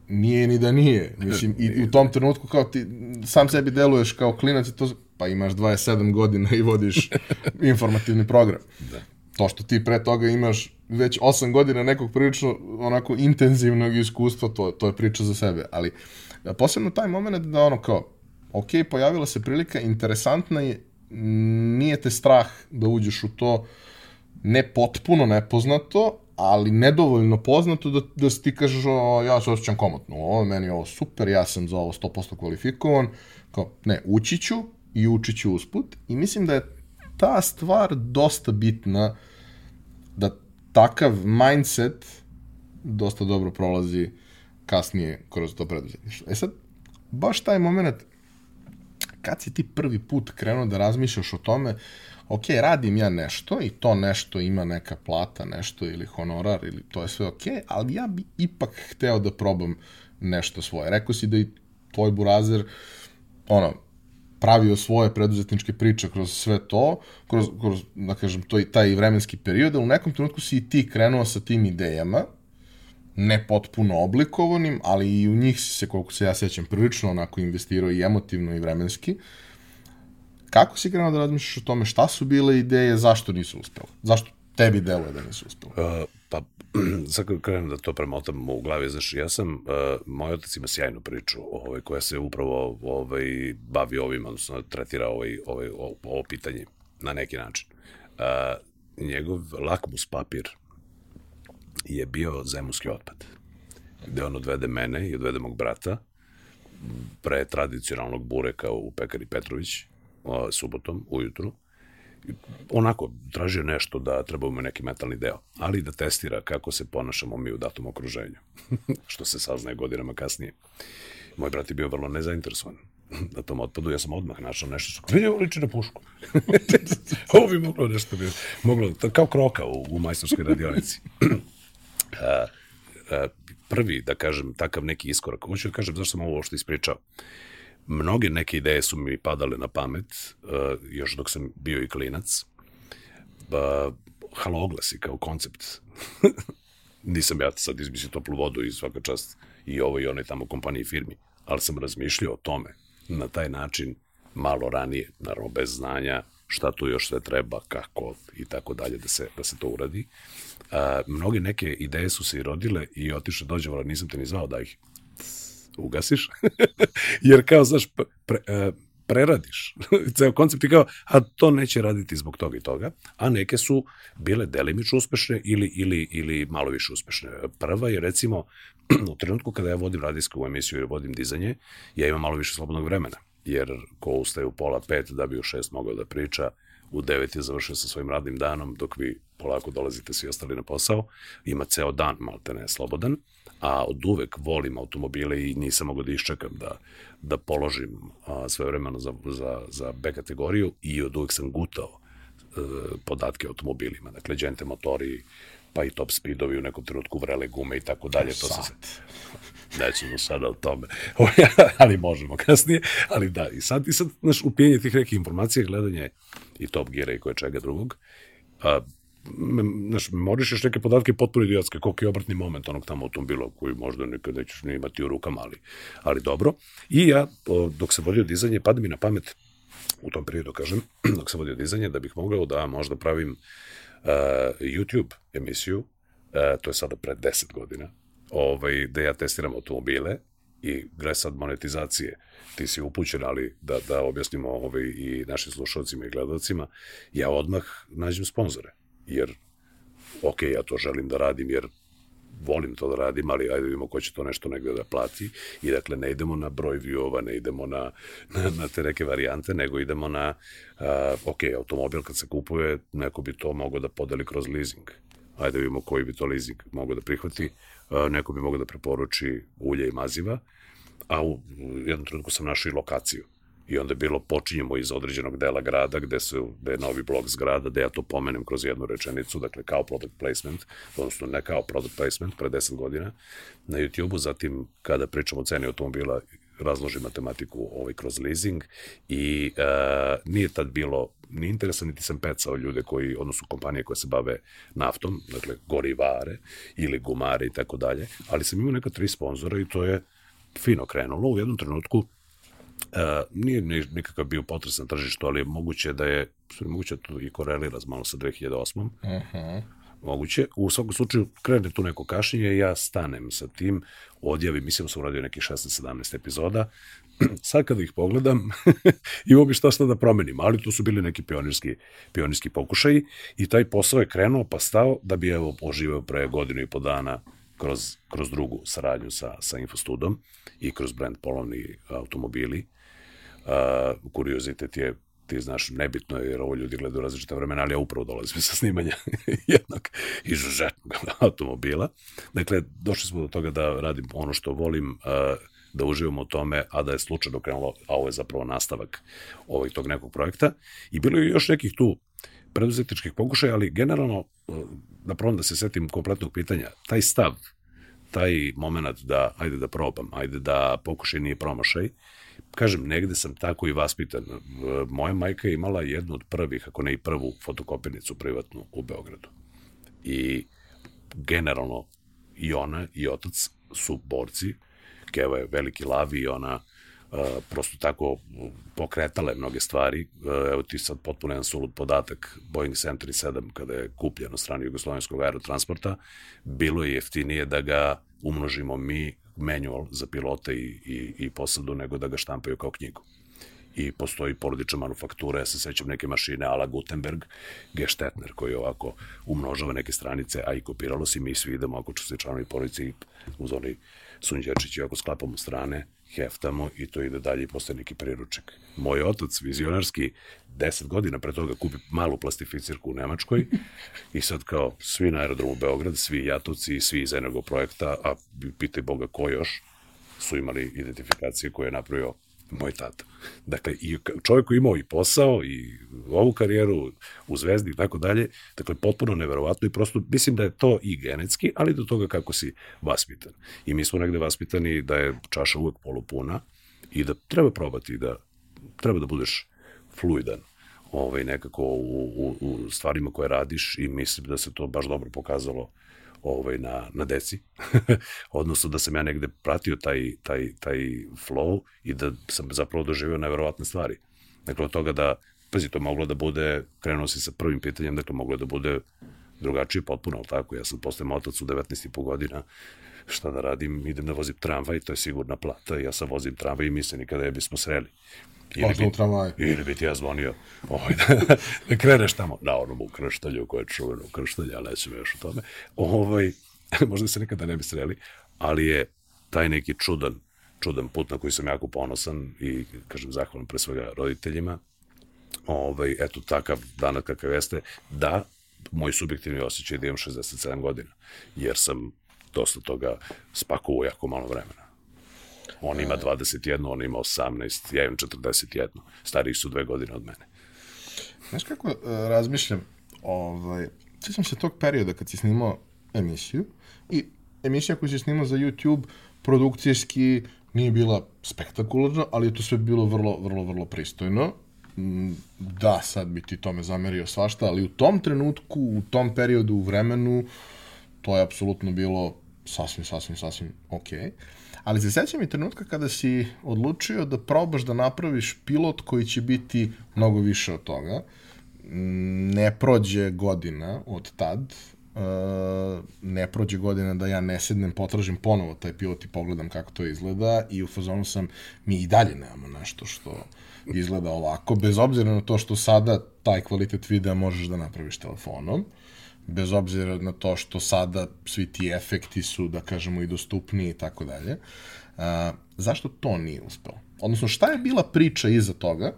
nije ni da nije. Mislim, i u tom trenutku kao ti sam sebi deluješ kao klinac i to, pa imaš 27 godina i vodiš informativni program. Da. To što ti pre toga imaš već 8 godina nekog prilično onako intenzivnog iskustva, to, to je priča za sebe. Ali posebno taj moment da ono kao, ok, pojavila se prilika, interesantna je, nije te strah da uđeš u to, uh, ne potpuno nepoznato, ali nedovoljno poznato da, da si ti kažeš o, ja se osjećam komotno, ovo meni je ovo super, ja sam za ovo 100% kvalifikovan, kao, ne, ući ću i učit ću usput i mislim da je ta stvar dosta bitna da takav mindset dosta dobro prolazi kasnije kroz to preduzetništvo. E sad, baš taj moment kad si ti prvi put krenuo da razmišljaš o tome ok, radim ja nešto i to nešto ima neka plata, nešto ili honorar, ili to je sve ok, ali ja bi ipak hteo da probam nešto svoje. Rekao si da i tvoj burazer, ono, pravio svoje preduzetničke priče kroz sve to, kroz, kroz da kažem, to, taj vremenski period, u nekom trenutku si i ti krenuo sa tim idejama, ne potpuno oblikovanim, ali i u njih si se, koliko se ja sećam, prilično onako investirao i emotivno i vremenski. Kako si krenuo da razmišljaš o tome šta su bile ideje, zašto nisu uspele? Zašto tebi deluje da nisu uspele? Uh, pa, sad kad krenem da to premotam u glavi, znaš, ja sam, uh, moj otac ima sjajnu priču ovaj, koja se upravo ovaj, bavi ovim, odnosno tretira ovaj, ovaj, ovo, ovo pitanje na neki način. Uh, njegov lakmus papir je bio zemunski otpad. Gde on odvede mene i odvede mog brata pre tradicionalnog bureka u pekari Petrović subotom ujutru. Onako, tražio nešto da treba mu neki metalni deo, ali da testira kako se ponašamo mi u datom okruženju, što se saznaje godinama kasnije. Moj brat je bio vrlo nezainteresovan na tom otpadu, ja sam odmah našao nešto što vidi ovo liči na pušku. ovo bi moglo nešto bi, moglo, kao kroka u, u majstorskoj radionici. a, a, prvi, da kažem, takav neki iskorak. Hoću da kažem zašto sam ovo što ispričao. Mnoge neke ideje su mi padale na pamet, a, još dok sam bio i klinac. A, haloglasi kao koncept. Nisam ja sad izmislio toplu vodu i svaka čast i ovo i onoj tamo kompaniji firmi, ali sam razmišljao o tome na taj način malo ranije, naravno bez znanja šta tu još sve treba, kako i tako dalje da se, da se to uradi. A, mnoge neke ideje su se i rodile i otišle dođe, ali nisam te ni zvao da ih ugasiš, jer kao, znaš, pre, pre, preradiš. Ceo koncept i kao, a to neće raditi zbog toga i toga, a neke su bile delimično uspešne ili, ili, ili malo više uspešne. Prva je recimo, u trenutku kada ja vodim radijsku emisiju i vodim dizanje, ja imam malo više slobodnog vremena, jer ko ustaje u pola pet da bi u šest mogao da priča, u 9 je završio sa svojim radnim danom, dok vi polako dolazite svi ostali na posao, ima ceo dan malte ne slobodan, a od uvek volim automobile i nisam mogao da iščekam da, da položim a, sve vremeno za, za, za B kategoriju i od uvek sam gutao e, podatke o automobilima, dakle, džente motori, pa i top speedovi u nekom trenutku vrele gume i tako dalje. To se nećemo sada o tome, ali možemo kasnije, ali da, i sad, i sad, znaš, upijenje tih nekih informacija, gledanje i Top Geara i koje čega drugog, a, znaš, moriš neke podatke potpuno idiotske, koliko je obrtni moment onog tamo automobila koji možda nikad nećeš ne imati u rukama, ali, ali dobro. I ja, dok se vodio dizanje, pada mi na pamet, u tom periodu, kažem, dok se vodio dizanje, da bih mogao da možda pravim uh, YouTube emisiju, uh, to je sada pred 10 godina, ovaj, da ja testiram automobile i gre sad monetizacije, ti si upućen, ali da, da objasnimo ovaj, i našim slušalcima i gledalcima, ja odmah nađem sponzore, jer ok, ja to želim da radim, jer volim to da radim, ali ajde da vidimo ko će to nešto negde da plati i dakle ne idemo na broj viewova, ne idemo na, na, na te neke varijante, nego idemo na, uh, ok, automobil kad se kupuje, neko bi to mogao da podeli kroz leasing. Ajde da vidimo koji bi to leasing mogao da prihvati neko bi mogao da preporuči ulje i maziva, a u jednom trenutku sam našao i lokaciju. I onda je bilo, počinjemo iz određenog dela grada gde, su, gde je novi blok zgrada, gde ja to pomenem kroz jednu rečenicu, dakle kao product placement, odnosno ne kao product placement, pre 10 godina na YouTube-u, zatim kada pričamo o ceni automobila, razloži matematiku ovaj kroz leasing i uh, nije tad bilo ni interesa, niti sam pecao ljude koji, odnosno kompanije koje se bave naftom, dakle gorivare ili gumare i tako dalje, ali sam imao neka tri sponzora i to je fino krenulo. U jednom trenutku uh, nije nikakav bio potres na tržištu, ali je moguće da je, moguće da to i korelira malo sa 2008. Uh -huh moguće. U svakom slučaju krene tu neko kašnjenje, ja stanem sa tim, odjavi, mislim da sam uradio nekih 16-17 epizoda, sad kada ih pogledam, imao bi šta šta da promenim, ali to su bili neki pionirski, pionirski pokušaji i taj posao je krenuo pa stao da bi evo oživeo pre godinu i po dana kroz, kroz drugu saradnju sa, sa Infostudom i kroz brand Polovni automobili. Uh, kuriozitet je ti znaš, nebitno je jer ovo ljudi gledaju različite vremena, ali ja upravo dolazim sa snimanja jednog izuzetnog automobila. Dakle, došli smo do toga da radim ono što volim, da uživam u tome, a da je slučajno krenulo, a ovo je zapravo nastavak ovog tog nekog projekta. I bilo je još nekih tu preduzetničkih pokušaja, ali generalno, da provam da se setim kompletnog pitanja, taj stav taj moment da, ajde da probam, ajde da pokušaj nije promašaj, kažem, negde sam tako i vaspitan. Moja majka je imala jednu od prvih, ako ne i prvu fotokopirnicu privatnu u Beogradu. I generalno i ona i otac su borci. Keva je veliki lavi i ona prosto tako pokretale mnoge stvari. Uh, evo ti sad potpuno jedan sulud podatak. Boeing 737 kada je kupljen od strane Jugoslovenskog aerotransporta, bilo je jeftinije da ga umnožimo mi manual za pilote i, i, i posadu nego da ga štampaju kao knjigu i postoji porodična manufaktura, ja se sećam neke mašine ala Gutenberg, Gestetner, koji ovako umnožava neke stranice, a i kopiralo se, mi svi idemo ako se članovi porodice uz onaj sunđečić i ako sklapamo strane, heftamo i to ide dalje i postoje neki priručak. Moj otac, vizionarski, 10 godina pre toga kupi malu plastificirku u Nemačkoj i sad kao svi na aerodromu Beograd, svi jatovci, svi iz projekta, a pitaj Boga ko još, su imali identifikacije koje je napravio moj tata. Dakle, i čovjek koji imao i posao i ovu karijeru u Zvezdi i tako dalje, dakle, potpuno neverovatno i prosto mislim da je to i genetski, ali do toga kako si vaspitan. I mi smo negde vaspitani da je čaša uvek polupuna i da treba probati da treba da budeš fluidan ovaj, nekako u, u, u stvarima koje radiš i mislim da se to baš dobro pokazalo ovaj, na, na deci, odnosno da sam ja negde pratio taj, taj, taj flow i da sam zapravo doživio neverovatne stvari. Dakle, od toga da, pazi, to moglo da bude, krenuo si sa prvim pitanjem, dakle, moglo da bude drugačije potpuno, ali tako, ja sam postajem otac u 19,5 godina, šta da radim, idem da vozim tramvaj, to je sigurna plata, ja sam vozim tramvaj i mi se nikada je bismo sreli. Ili bi, ili bi ti ja zvonio ovaj, da, da kreneš tamo na onom ukrštalju koje je čuveno ukrštalje, ali nećemo još o tome. Ovaj, možda se nekada ne bi sreli, ali je taj neki čudan, čudan put na koji sam jako ponosan i, kažem, zahvalan pre svega roditeljima. Ovaj, eto, takav danas kakav jeste, da, moj subjektivni osjećaj da imam 67 godina, jer sam dosta toga spakuo u jako malo vremena. On ima 21, on ima 18, ja imam 41. Stariji su dve godine od mene. Znaš kako uh, razmišljam, ovaj, sjećam se tog perioda kad si snimao emisiju i emisija koju si snimao za YouTube produkcijski nije bila spektakularna, ali je to sve bilo vrlo, vrlo, vrlo pristojno. Mm, da, sad bi ti tome zamerio svašta, ali u tom trenutku, u tom periodu, u vremenu, to je apsolutno bilo sasvim, sasvim, sasvim okej. Okay. Ali se sećam i trenutka kada si odlučio da probaš da napraviš pilot koji će biti mnogo više od toga. Ne prođe godina od tad, Uh, ne prođe godina da ja ne sednem, potražim ponovo taj pilot i pogledam kako to izgleda i u fazonu sam, mi i dalje nemamo nešto što izgleda ovako, bez obzira na to što sada taj kvalitet videa možeš da napraviš telefonom, bez obzira na to što sada svi ti efekti su, da kažemo, i dostupniji i tako dalje. Zašto to nije uspelo? Odnosno, šta je bila priča iza toga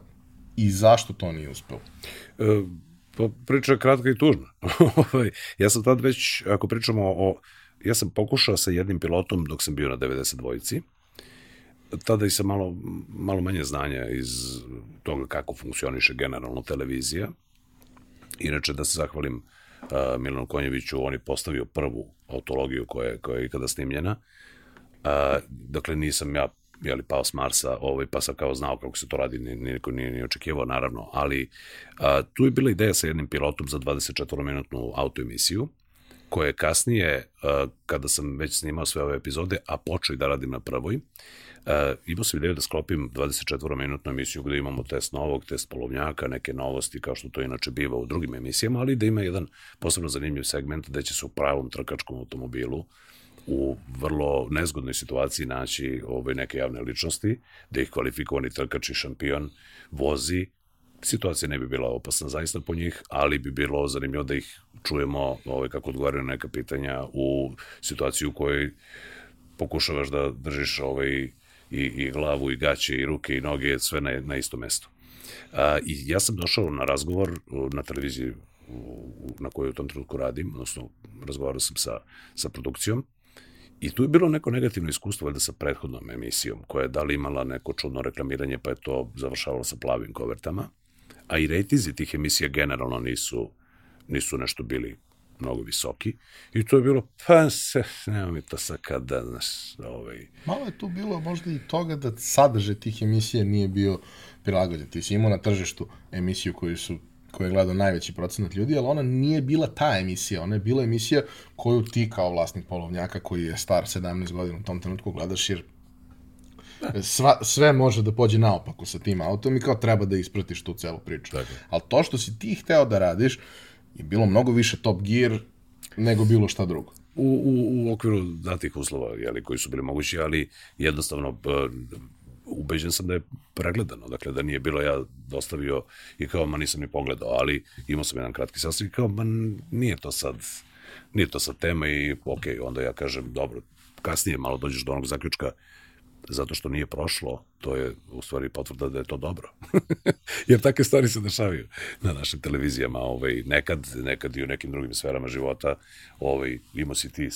i zašto to nije uspelo? E, pa priča je kratka i tužna. Ovaj, ja sam tad već, ako pričamo o... Ja sam pokušao sa jednim pilotom dok sam bio na 92-ici, tada i sam malo, malo manje znanja iz toga kako funkcioniše generalno televizija. Inače, da se zahvalim uh, Milanu Konjeviću, on je postavio prvu autologiju koja je, koja je ikada snimljena. Uh, dakle, nisam ja jeli, pao s Marsa, ovaj, pa sam kao znao kako se to radi, niko nije ni očekivao, naravno, ali a, tu je bila ideja sa jednim pilotom za 24-minutnu autoemisiju, koje kasnije, a, kada sam već snimao sve ove epizode, a počeo i da radim na prvoj, Uh, imao sam ideju da sklopim 24-minutnu emisiju gde imamo test novog, test polovnjaka, neke novosti kao što to inače biva u drugim emisijama, ali da ima jedan posebno zanimljiv segment da će se u pravom trkačkom automobilu u vrlo nezgodnoj situaciji naći ove neke javne ličnosti, da ih kvalifikovani trkač i šampion vozi. Situacija ne bi bila opasna zaista po njih, ali bi bilo zanimljivo da ih čujemo ovaj, kako odgovaraju na neka pitanja u situaciju u kojoj pokušavaš da držiš ovaj, i, i glavu i gaće i ruke i noge sve na, na isto mesto. A, I ja sam došao na razgovor na televiziji na kojoj u tom trenutku radim, odnosno razgovarao sam sa, sa produkcijom I tu je bilo neko negativno iskustvo valjda sa prethodnom emisijom, koja je da li imala neko čudno reklamiranje, pa je to završavalo sa plavim kovertama. A i rejtizi tih emisija generalno nisu, nisu nešto bili mnogo visoki i to je bilo, pa se, nema mi to sad kada, znaš, ovaj... Malo je tu bilo možda i toga da sadržaj tih emisija nije bio prilagođen. Ti si imao na tržištu emisiju koju su koju je gledao najveći procenat ljudi, ali ona nije bila ta emisija, ona je bila emisija koju ti kao vlasnik polovnjaka koji je star 17 godina u tom trenutku gledaš jer sva, sve može da pođe naopako sa tim autom i kao treba da ispratiš tu celu priču. Tako. Ali to što si ti hteo da radiš je bilo mnogo više Top Gear nego bilo šta drugo. U, u, u okviru datih uslova, jeli, koji su bili mogući, ali jednostavno ubeđen sam da je pregledano, dakle da nije bilo ja dostavio i kao, ma nisam ni pogledao, ali imao sam jedan kratki sastav i kao, ma nije to sad, nije to sad tema i ok, onda ja kažem, dobro, kasnije malo dođeš do onog zaključka, zato što nije prošlo, to je u stvari potvrda da je to dobro. Jer takve stvari se dešavaju na našim televizijama, ovaj, nekad, nekad i u nekim drugim sferama života, ovaj, imao si ti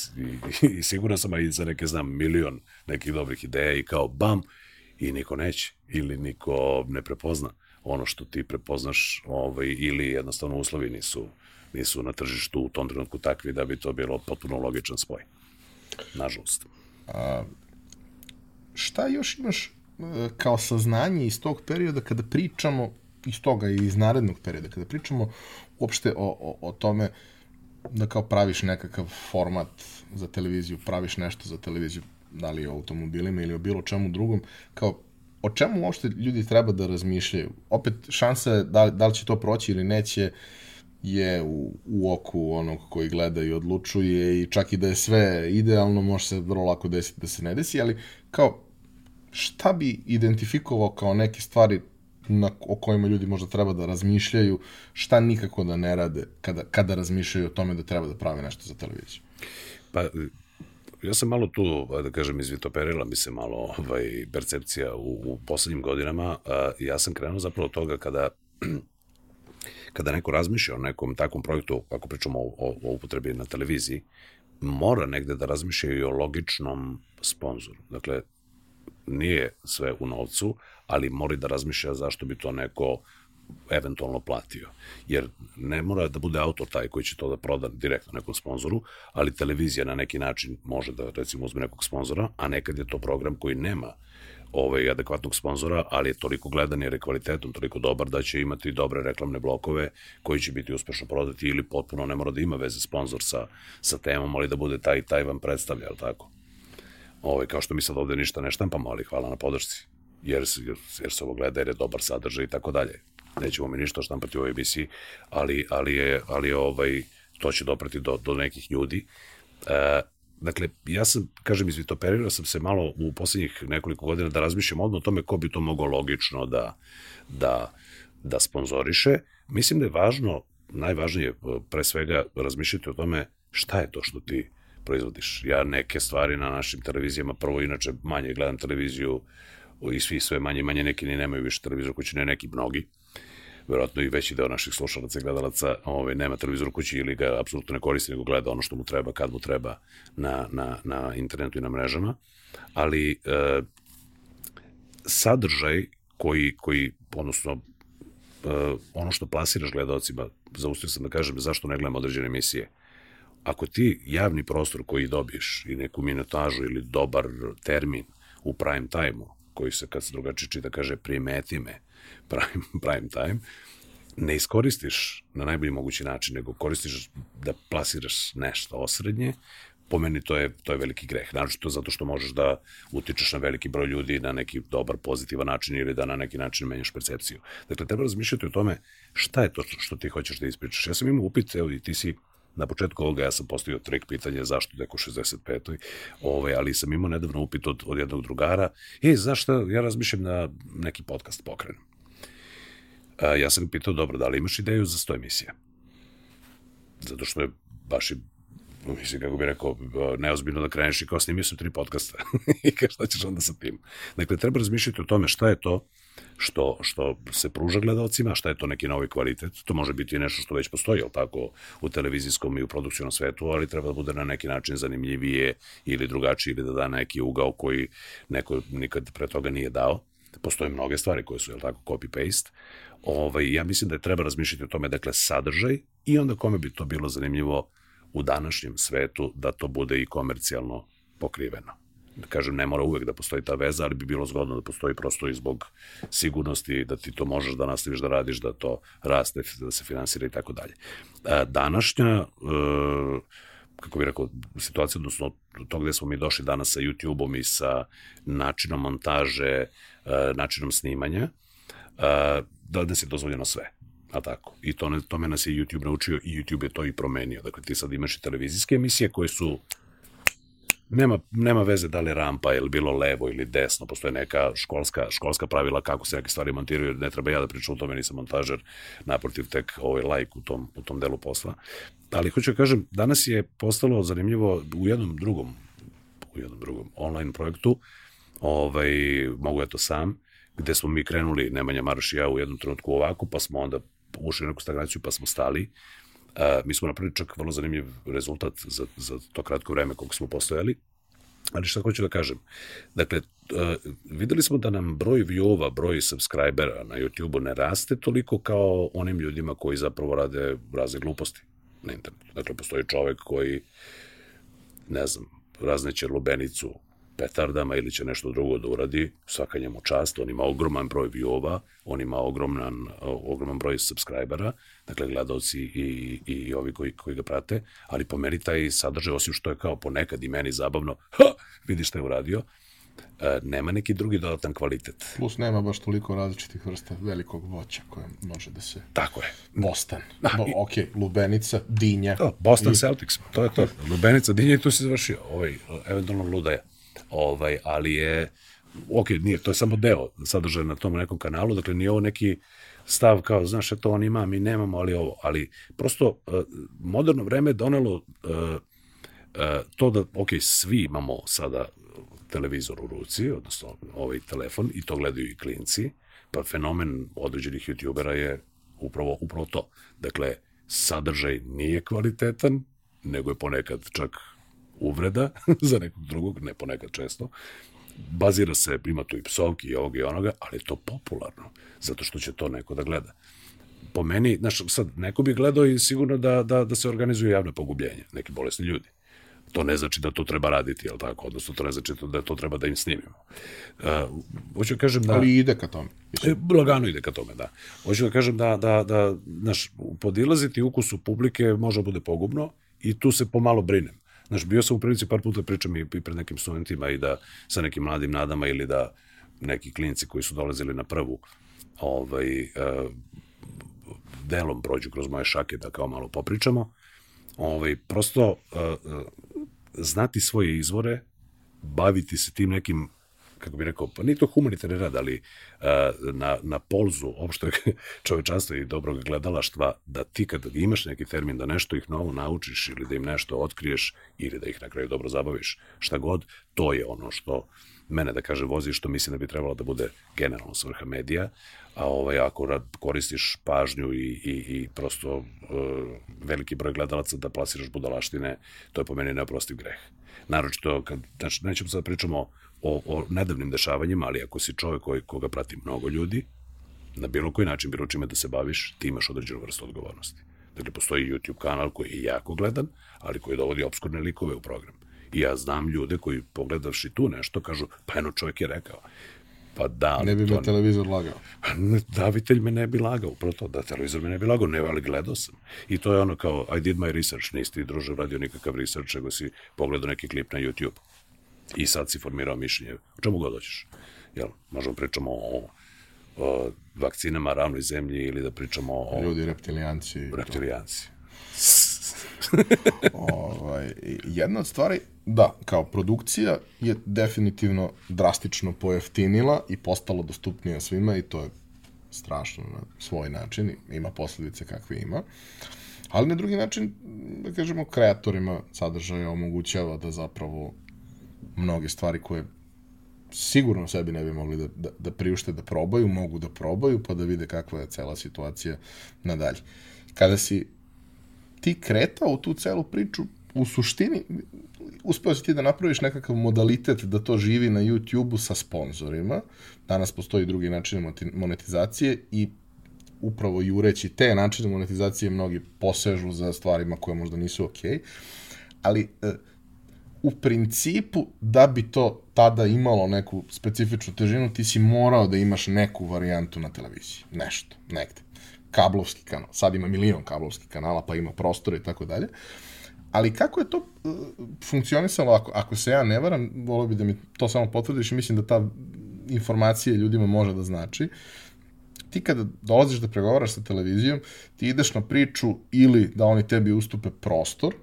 i, i siguran sam, a i za neke znam milion nekih dobrih ideja i kao bam, i niko neće ili niko ne prepozna ono što ti prepoznaš ovaj, ili jednostavno uslovi nisu, nisu na tržištu u tom trenutku takvi da bi to bilo potpuno logičan spoj. Nažalost. A, šta još imaš e, kao saznanje iz tog perioda kada pričamo iz toga i iz narednog perioda, kada pričamo uopšte o, o, o tome da kao praviš nekakav format za televiziju, praviš nešto za televiziju, da li o automobilima ili o bilo čemu drugom, kao o čemu uopšte ljudi treba da razmišljaju? Opet, šansa da, da li će to proći ili neće je u, u oku onog koji gleda i odlučuje i čak i da je sve idealno, može se vrlo lako desiti da se ne desi, ali kao šta bi identifikovao kao neke stvari na, o kojima ljudi možda treba da razmišljaju, šta nikako da ne rade kada, kada razmišljaju o tome da treba da prave nešto za televiziju? Pa, ja sam malo tu, da kažem, izvitoperila mi se malo ovaj, percepcija u, u poslednjim godinama. Ja sam krenuo zapravo od toga kada kada neko razmišlja o nekom takvom projektu, ako pričamo o, o, o upotrebi na televiziji, mora negde da razmišlja i o logičnom sponzoru. Dakle, nije sve u novcu, ali mora da razmišlja zašto bi to neko eventualno platio. Jer ne mora da bude autor taj koji će to da proda direktno nekom sponzoru, ali televizija na neki način može da recimo uzme nekog sponzora, a nekad je to program koji nema ovaj adekvatnog sponzora, ali je toliko gledan jer je kvalitetom toliko dobar da će imati dobre reklamne blokove koji će biti uspešno prodati ili potpuno ne mora da ima veze sponzor sa, sa temom, ali da bude taj taj vam predstavlja, je tako? Ovaj, kao što mi sad ovde ništa ne štampamo, ali hvala na podršci. Jer, jer, se ovo gleda, jer je dobar sadržaj i tako dalje nećemo mi ništa štampati u ovoj emisiji, ali, ali, je, ali ovaj, to će doprati do, do nekih ljudi. E, dakle, ja sam, kažem, izvitoperirao sam se malo u poslednjih nekoliko godina da razmišljam odno o tome ko bi to mogao logično da, da, da sponzoriše. Mislim da je važno, najvažnije pre svega razmišljati o tome šta je to što ti proizvodiš. Ja neke stvari na našim televizijama, prvo inače manje gledam televiziju i svi sve manje manje neki ni nemaju više televizor kući, ne neki mnogi verovatno i veći deo naših slušalaca i gledalaca ovaj, nema televizor kući ili ga apsolutno ne koristi, nego gleda ono što mu treba, kad mu treba na, na, na internetu i na mrežama. Ali e, sadržaj koji, koji odnosno e, ono što plasiraš gledalcima, zaustio sam da kažem zašto ne gledam određene emisije, ako ti javni prostor koji dobiješ i neku minutažu ili dobar termin u prime time-u, koji se kad se drugačije čita kaže primeti me, prime, prime time, ne iskoristiš na najbolji mogući način, nego koristiš da plasiraš nešto osrednje, po meni to je, to je veliki greh. Naravno zato što možeš da utičeš na veliki broj ljudi na neki dobar, pozitivan način ili da na neki način menjaš percepciju. Dakle, treba razmišljati o tome šta je to što ti hoćeš da ispričaš. Ja sam imao upit, evo i ti si na početku ovoga ja sam postavio trik pitanje zašto deko 65. Ove, ali sam imao nedavno upit od, od jednog drugara, e, zašto ja razmišljam na neki podcast pokrenem. A, ja sam pitao, dobro, da li imaš ideju za 100 emisija? Zato što je baš i mislim, kako bih rekao, neozbiljno da kreneš i kao snimio sam tri podcasta i kao šta ćeš onda sa tim. Dakle, treba razmišljati o tome šta je to što, što se pruža gledalcima, šta je to neki novi kvalitet. To može biti nešto što već postoji, ali tako, u televizijskom i u produkcijnom svetu, ali treba da bude na neki način zanimljivije ili drugačije ili da da neki ugao koji neko nikad pre toga nije dao. Postoje mnoge stvari koje su, jel tako, copy-paste. Ovaj, ja mislim da je treba razmišljati o tome, dakle, sadržaj i onda kome bi to bilo zanimljivo u današnjem svetu da to bude i komercijalno pokriveno. Da kažem, ne mora uvek da postoji ta veza, ali bi bilo zgodno da postoji prosto i zbog sigurnosti da ti to možeš da nastaviš da radiš, da to raste, da se finansira i tako dalje. Današnja e, kako bih rekao, situacija, odnosno to gde smo mi došli danas sa YouTube-om i sa načinom montaže, e, načinom snimanja, e, da nas je dozvoljeno sve. A tako. I to, ne, tome nas je YouTube naučio i YouTube je to i promenio. Dakle, ti sad imaš i televizijske emisije koje su nema, nema veze da li rampa ili bilo levo ili desno, postoje neka školska, školska pravila kako se neke stvari montiraju, ne treba ja da pričam o tome, nisam montažer, naprotiv tek ovaj like u tom, u tom delu posla. Ali hoću da kažem, danas je postalo zanimljivo u jednom drugom, u jednom drugom online projektu, ovaj, mogu ja to sam, gde smo mi krenuli, Nemanja Maroš i ja u jednom trenutku ovako, pa smo onda ušli u neku stagnaciju, pa smo stali. Uh, mi smo napravili čak vrlo zanimljiv rezultat za, za to kratko vreme koliko smo postojali. Ali šta hoću da kažem? Dakle, uh, videli smo da nam broj viewova, broj subscribera na YouTube-u ne raste toliko kao onim ljudima koji zapravo rade razne gluposti na internetu. Dakle, postoji čovek koji, ne znam, razneće lubenicu petardama ili će nešto drugo da uradi, svaka njemu čast, on ima ogroman broj viewova, on ima ogroman, ogroman broj subscribera, dakle gledalci i, i ovi koji, koji ga prate, ali po meni taj sadržaj, osim što je kao ponekad i meni zabavno, ha, vidi šta je uradio, e, nema neki drugi dodatan kvalitet. Plus nema baš toliko različitih vrsta velikog voća koje može da se... Tako je. Boston. Da, Bo, i... ok, Lubenica, Dinja. To, Boston i... Celtics, to je to. Lubenica, Dinja i tu se završio. Ovaj, eventualno Ludaja. Ovaj, ali je, ok, nije, to je samo deo sadržaja na tom nekom kanalu, dakle nije ovo neki stav kao, znaš, eto on ima, mi nemamo, ali ovo, ali prosto uh, moderno vreme je donelo uh, uh, to da, ok, svi imamo sada televizor u ruci, odnosno ovaj telefon, i to gledaju i klinci, pa fenomen određenih youtubera je upravo, upravo to. Dakle, sadržaj nije kvalitetan, nego je ponekad čak uvreda za nekog drugog, ne ponekad često. Bazira se, ima tu i psovki i ovog i onoga, ali je to popularno, zato što će to neko da gleda. Po meni, znaš, sad, neko bi gledao i sigurno da, da, da se organizuju javne pogubljenje, neki bolesni ljudi. To ne znači da to treba raditi, jel tako? Odnosno, to ne znači da to treba da im snimimo. Uh, hoću da kažem da... Ali ide ka tome. E, lagano ide ka tome, da. Hoću da kažem da, da, da znaš, podilaziti ukusu publike može da bude pogubno i tu se pomalo brinem. Znaš, bio sam u prilici par puta pričam i, i pred nekim studentima i da sa nekim mladim nadama ili da neki klinci koji su dolazili na prvu ovaj, uh, delom prođu kroz moje šake da kao malo popričamo. Ovaj, prosto uh, uh, znati svoje izvore, baviti se tim nekim kako bih rekao, pa nije to humanitarni rad, ali uh, na, na polzu opšte čovečanstva i dobrog gledalaštva, da ti kad imaš neki termin da nešto ih novo naučiš ili da im nešto otkriješ ili da ih na kraju dobro zabaviš, šta god, to je ono što mene da kaže vozi što mislim da bi trebalo da bude generalno svrha medija, a ovaj, ako koristiš pažnju i, i, i prosto uh, veliki broj gledalaca da plasiraš budalaštine, to je po meni neoprostiv greh. Naročito, kad, znači, nećemo sad pričamo o, o nedavnim dešavanjima, ali ako si čovjek koji, koga prati mnogo ljudi, na bilo koji način, bilo čime da se baviš, ti imaš određenu vrstu odgovornosti. Dakle, postoji YouTube kanal koji je jako gledan, ali koji dovodi obskurne likove u program. I ja znam ljude koji pogledavši tu nešto kažu, pa eno čovjek je rekao. Pa da, ne bi me to... televizor lagao. Pa davitelj me ne bi lagao, upravo to, da televizor me ne bi lagao, ne, ali gledao sam. I to je ono kao, I did my research, nisi ti druže radio nikakav research, nego si pogledao neki klip na YouTube i sad si formirao mišljenje. O čemu god hoćeš. Jel, možemo pričamo o, o vakcinama, ravnoj zemlji ili da pričamo o... Ljudi, reptilijanci. Reptilijanci. ovaj, jedna od stvari, da, kao produkcija je definitivno drastično pojeftinila i postalo dostupnija svima i to je strašno na svoj način, ima posledice kakve ima. Ali na drugi način, da kažemo, kreatorima sadržaja omogućava da zapravo mnoge stvari koje sigurno sebi ne bi mogli da, da, da priušte da probaju, mogu da probaju, pa da vide kakva je cela situacija nadalje. Kada si ti kretao u tu celu priču, u suštini, uspeo si ti da napraviš nekakav modalitet da to živi na YouTube-u sa sponzorima. Danas postoji drugi način monetizacije i upravo jureći te načine monetizacije mnogi posežu za stvarima koje možda nisu okej, okay, ali e, u principu, da bi to tada imalo neku specifičnu težinu, ti si morao da imaš neku varijantu na televiziji. Nešto, negde. Kablovski kanal. Sad ima milion kablovskih kanala, pa ima prostora i tako dalje. Ali kako je to uh, funkcionisalo, ako, ako se ja ne varam, volio bi da mi to samo potvrdiš i mislim da ta informacija ljudima može da znači. Ti kada dolaziš da pregovaraš sa televizijom, ti ideš na priču ili da oni tebi ustupe prostor,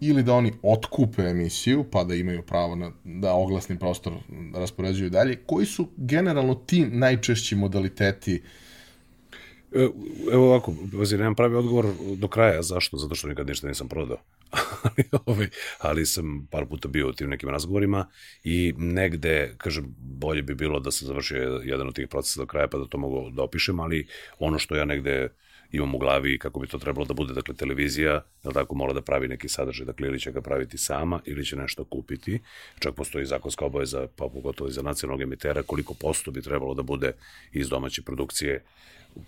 ili da oni otkupe emisiju, pa da imaju pravo na, da oglasni prostor raspoređuju dalje. Koji su generalno ti najčešći modaliteti e, Evo ovako, vazi, nemam pravi odgovor do kraja. Zašto? Zato što nikad ništa nisam prodao. ali, ovaj, ali sam par puta bio u tim nekim razgovorima i negde, kažem, bolje bi bilo da se završio jedan od tih procesa do kraja pa da to mogu da opišem, ali ono što ja negde imam u glavi kako bi to trebalo da bude, dakle, televizija, je tako, mora da pravi neki sadržaj, dakle, ili će ga praviti sama, ili će nešto kupiti, čak postoji zakonska obaveza, pa pogotovo i za nacionalnog emitera, koliko posto bi trebalo da bude iz domaće produkcije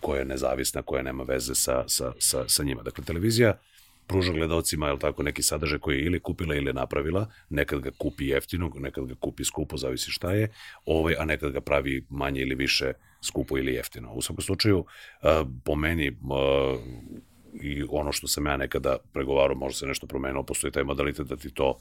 koja je nezavisna, koja nema veze sa, sa, sa, sa njima. Dakle, televizija pruža gledalcima, je tako, neki sadržaj koji je ili kupila ili napravila, nekad ga kupi jeftino, nekad ga kupi skupo, zavisi šta je, ovaj, a nekad ga pravi manje ili više skupo ili jeftino. U svakom slučaju, po meni, i ono što sam ja nekada pregovarao, možda se nešto promenilo, postoji taj modalitet da ti to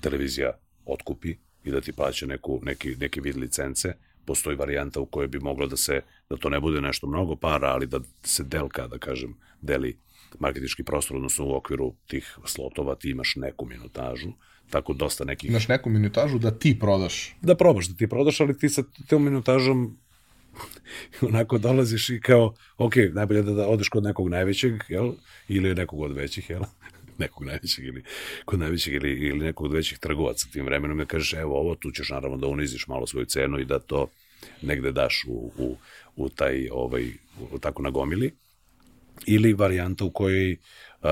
televizija otkupi i da ti plaća neku, neki, neki vid licence, postoji varijanta u kojoj bi moglo da se, da to ne bude nešto mnogo para, ali da se delka, da kažem, deli marketički prostor, odnosno u okviru tih slotova ti imaš neku minutažu, tako dosta nekih... Imaš neku minutažu da ti prodaš. Da probaš, da ti prodaš, ali ti sa tom minutažom onako dolaziš i kao, ok, najbolje da, da odeš kod nekog najvećeg, jel? Ili nekog od većih, jel? nekog najvećeg ili kod najvećeg ili, ili nekog od većih trgovaca tim vremenom i kažeš evo ovo tu ćeš naravno da uniziš malo svoju cenu i da to negde daš u, u, u taj ovaj u, tako nagomili ili varijanta u kojoj uh,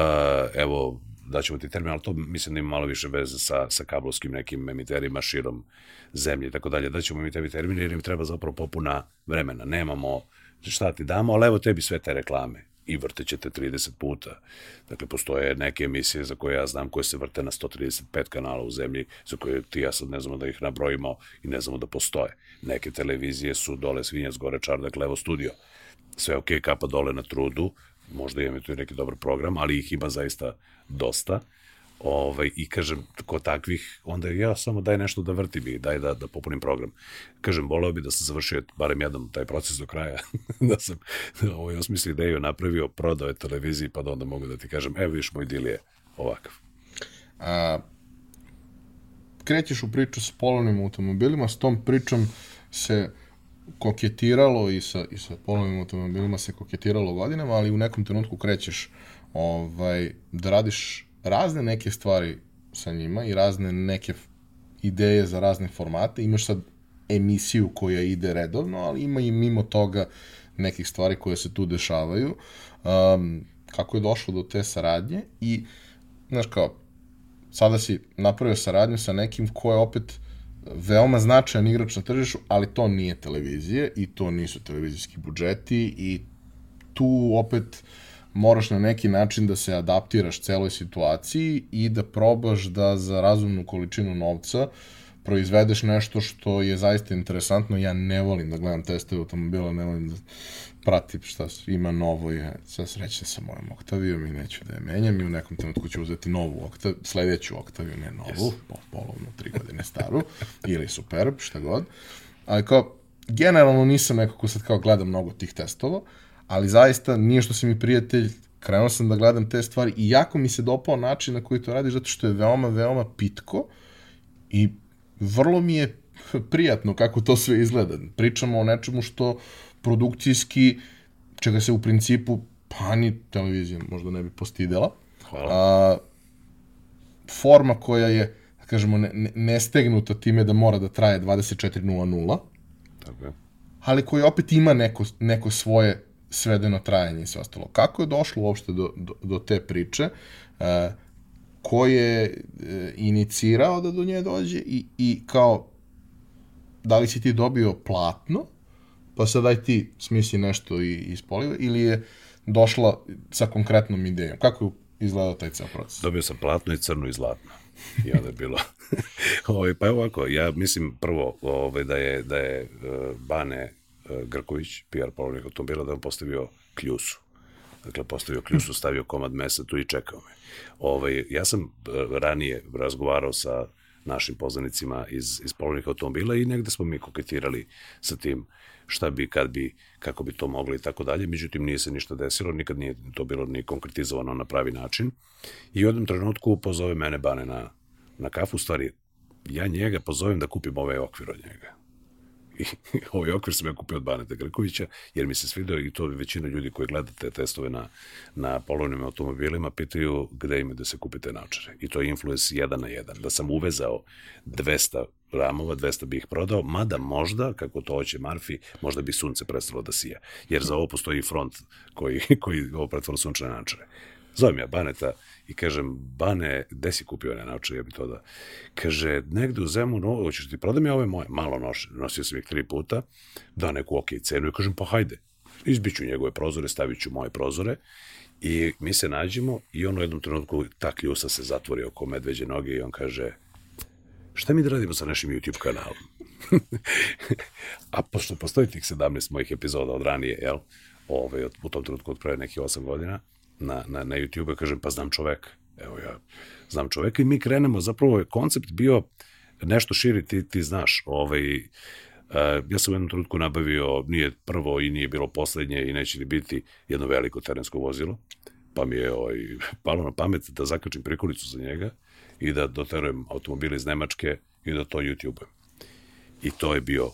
evo daćemo ti termin, ali to mislim da ima malo više veze sa, sa kablovskim nekim emiterima širom zemlje i tako dalje. Daćemo mi tebi termin jer im treba zapravo popuna vremena. Nemamo šta ti damo, ali evo tebi sve te reklame i vrtećete 30 puta. Dakle, postoje neke emisije za koje ja znam koje se vrte na 135 kanala u zemlji, za koje ti ja sad ne znamo da ih nabrojimo i ne znamo da postoje. Neke televizije su dole Svinjac, gore Čardak, levo studio. Sve ok, kapa dole na trudu, možda imam tu neki dobar program, ali ih ima zaista dosta. Ovaj, I kažem, kod takvih, onda ja samo daj nešto da vrtim i daj da, da popunim program. Kažem, voleo bi da sam završio barem jedan taj proces do kraja, da sam ovaj, osmislio ideju, napravio, prodao je televiziji, pa da onda mogu da ti kažem, evo viš, moj dil je ovakav. A, krećeš u priču s polovnim automobilima, s tom pričom se koketiralo i sa, i sa polovnim automobilima se koketiralo godinama, ali u nekom trenutku krećeš ovaj, da radiš razne neke stvari sa njima i razne neke ideje za razne formate. Imaš sad emisiju koja ide redovno, ali ima i mimo toga nekih stvari koje se tu dešavaju. Um, kako je došlo do te saradnje i, znaš kao, sada si napravio saradnju sa nekim ko je opet veoma značajan igrač na tržištu, ali to nije televizije i to nisu televizijski budžeti i tu opet moraš na neki način da se adaptiraš celoj situaciji i da probaš da za razumnu količinu novca proizvedeš nešto što je zaista interesantno. Ja ne volim da gledam testove automobila, ne volim da pratim šta ima novo i sve sreće sa mojom Oktavijom i neću da je menjam i u nekom trenutku ću uzeti novu Oktav, sledeću Oktaviju, ne novu, yes. polovnu, tri godine staru, ili Superb, šta god. Ali kao, generalno nisam neko ko sad kao gleda mnogo tih testova, ali zaista nije što si mi prijatelj, krenuo sam da gledam te stvari i jako mi se dopao način na koji to radiš, zato što je veoma, veoma pitko i vrlo mi je prijatno kako to sve izgleda. Pričamo o nečemu što produkcijski, čega se u principu pa ni televizija možda ne bi postidela. Hvala. A, forma koja je, da kažemo, ne, ne, nestegnuta time da mora da traje 24.00. Tako je. Ali koja opet ima neko, neko svoje svedeno trajanje i sve ostalo. Kako je došlo uopšte do, do, do te priče? E, ko je e, inicirao da do nje dođe i, i kao da li si ti dobio platno pa sad daj ti smisli nešto i ispoliva, ili je došla sa konkretnom idejom? Kako je izgledao taj ceo proces? Dobio sam platno i crno i zlatno. I onda je bilo... ovaj, pa ovako, ja mislim prvo ovaj, da je, da je uh, Bane Grković, PR polovnik automobila, da on postavio kljusu. Dakle, postavio kljusu, stavio komad mesa tu i čekao me. Ovaj, ja sam uh, ranije razgovarao sa našim poznanicima iz, iz polovnika automobila i negde smo mi koketirali sa tim šta bi, kad bi, kako bi to mogli i tako dalje. Međutim, nije se ništa desilo, nikad nije to bilo ni konkretizovano na pravi način. I u jednom trenutku pozove mene Bane na, na kafu, u stvari, ja njega pozovem da kupim ovaj okvir od njega. Ovaj okvir sam ja kupio od Baneta Grkovića, jer mi se svidio i to većina ljudi koji gledate testove na, na polovnim automobilima pitaju gde ima da se kupite naočare. I to je influence jedan na jedan. Da sam uvezao 200 ramova, 200 bi ih prodao, mada možda, kako to hoće Marfi, možda bi sunce prestalo da sija. Jer za ovo postoji front koji, koji ovo pretvora sunčane naočare. Zovem ja Baneta i kažem, Bane, gde si kupio? One naočare, ja bi to da... Kaže, negde u zemu, no, hoćeš ti prodam ja ove moje, malo noše, nosio sam ih tri puta, da neku ok cenu i kažem, pa hajde, izbiću njegove prozore, stavit ću moje prozore. I mi se nađemo i on u jednom trenutku ta kljusa se zatvori oko medveđe noge i on kaže, šta mi da radimo sa našim YouTube kanalom? A pošto postoji tih 17 mojih epizoda od ranije, jel, ovaj, od, u tom trenutku od pre nekih 8 godina, na, na, na YouTube, kažem, pa znam čoveka. Evo ja znam čoveka i mi krenemo, zapravo je koncept bio nešto širi, ti, ti znaš, ovaj, Uh, ja sam u jednom trenutku nabavio, nije prvo i nije bilo poslednje i neće ni biti jedno veliko terensko vozilo, pa mi je ovaj, palo na pamet da zakačim prikolicu za njega i da doterujem automobile iz Nemačke i da to YouTube. I to je bio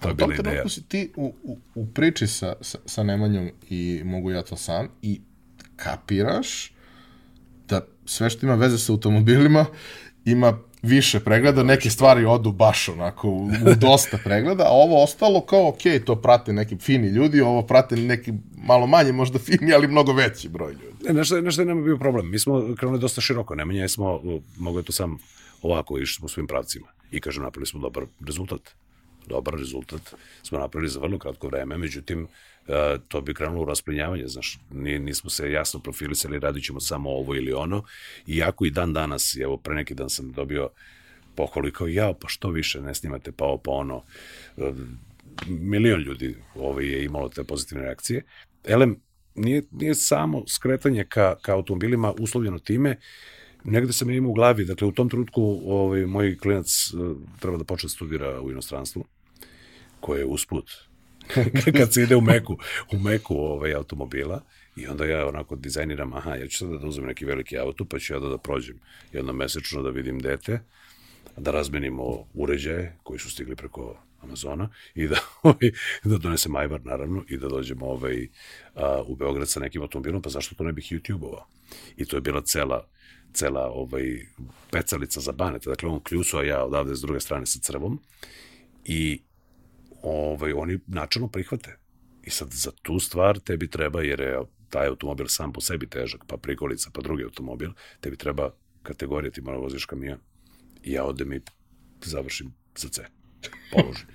To je bila ideja. si ti u, u, u priči sa, sa, sa Nemanjom i mogu ja to sam i kapiraš da sve što ima veze sa automobilima ima više pregleda, neke stvari odu baš onako u, u dosta pregleda, a ovo ostalo kao ok, to prate neki fini ljudi, ovo prate neki malo manje možda fini, ali mnogo veći broj ljudi. Ne, nešto, nešto nema bio problem. Mi smo krenuli dosta široko, Nemanja smo, mogu je to sam ovako, išli smo svim pravcima i kažem, napravili smo dobar rezultat. Dobar rezultat smo napravili za vrlo kratko vreme, međutim, E, to bi krenulo u rasplinjavanje, znaš, nismo se jasno profilisali, radit ćemo samo ovo ili ono, iako i dan danas, evo pre neki dan sam dobio pohvalu i kao, jao, pa što više ne snimate pa ovo, pa ono, e, milion ljudi ovaj, je imalo te pozitivne reakcije. Elem, nije, nije samo skretanje ka, ka automobilima uslovljeno time, negde sam imao u glavi, dakle u tom trenutku ovaj, moj klinac e, treba da počne da studira u inostranstvu, koje je usput kad se ide u meku, u meku ovaj, automobila i onda ja onako dizajniram, aha, ja ću sada da uzmem neki veliki auto, pa ću ja da, da prođem jednom mesečno da vidim dete, da razmenimo uređaje koji su stigli preko Amazona i da, ovaj, da donesem ajvar naravno i da dođemo ovaj, a, u Beograd sa nekim automobilom, pa zašto to ne bih YouTube-ovao? I to je bila cela cela ovaj, pecalica za banete, dakle on kljusu, a ja odavde s druge strane sa crvom i ovaj, oni načalno prihvate. I sad za tu stvar tebi treba, jer je taj automobil sam po sebi težak, pa prikolica, pa drugi automobil, tebi treba kategorija, ti mora voziš kamion. I ja odem i završim za C. Položim.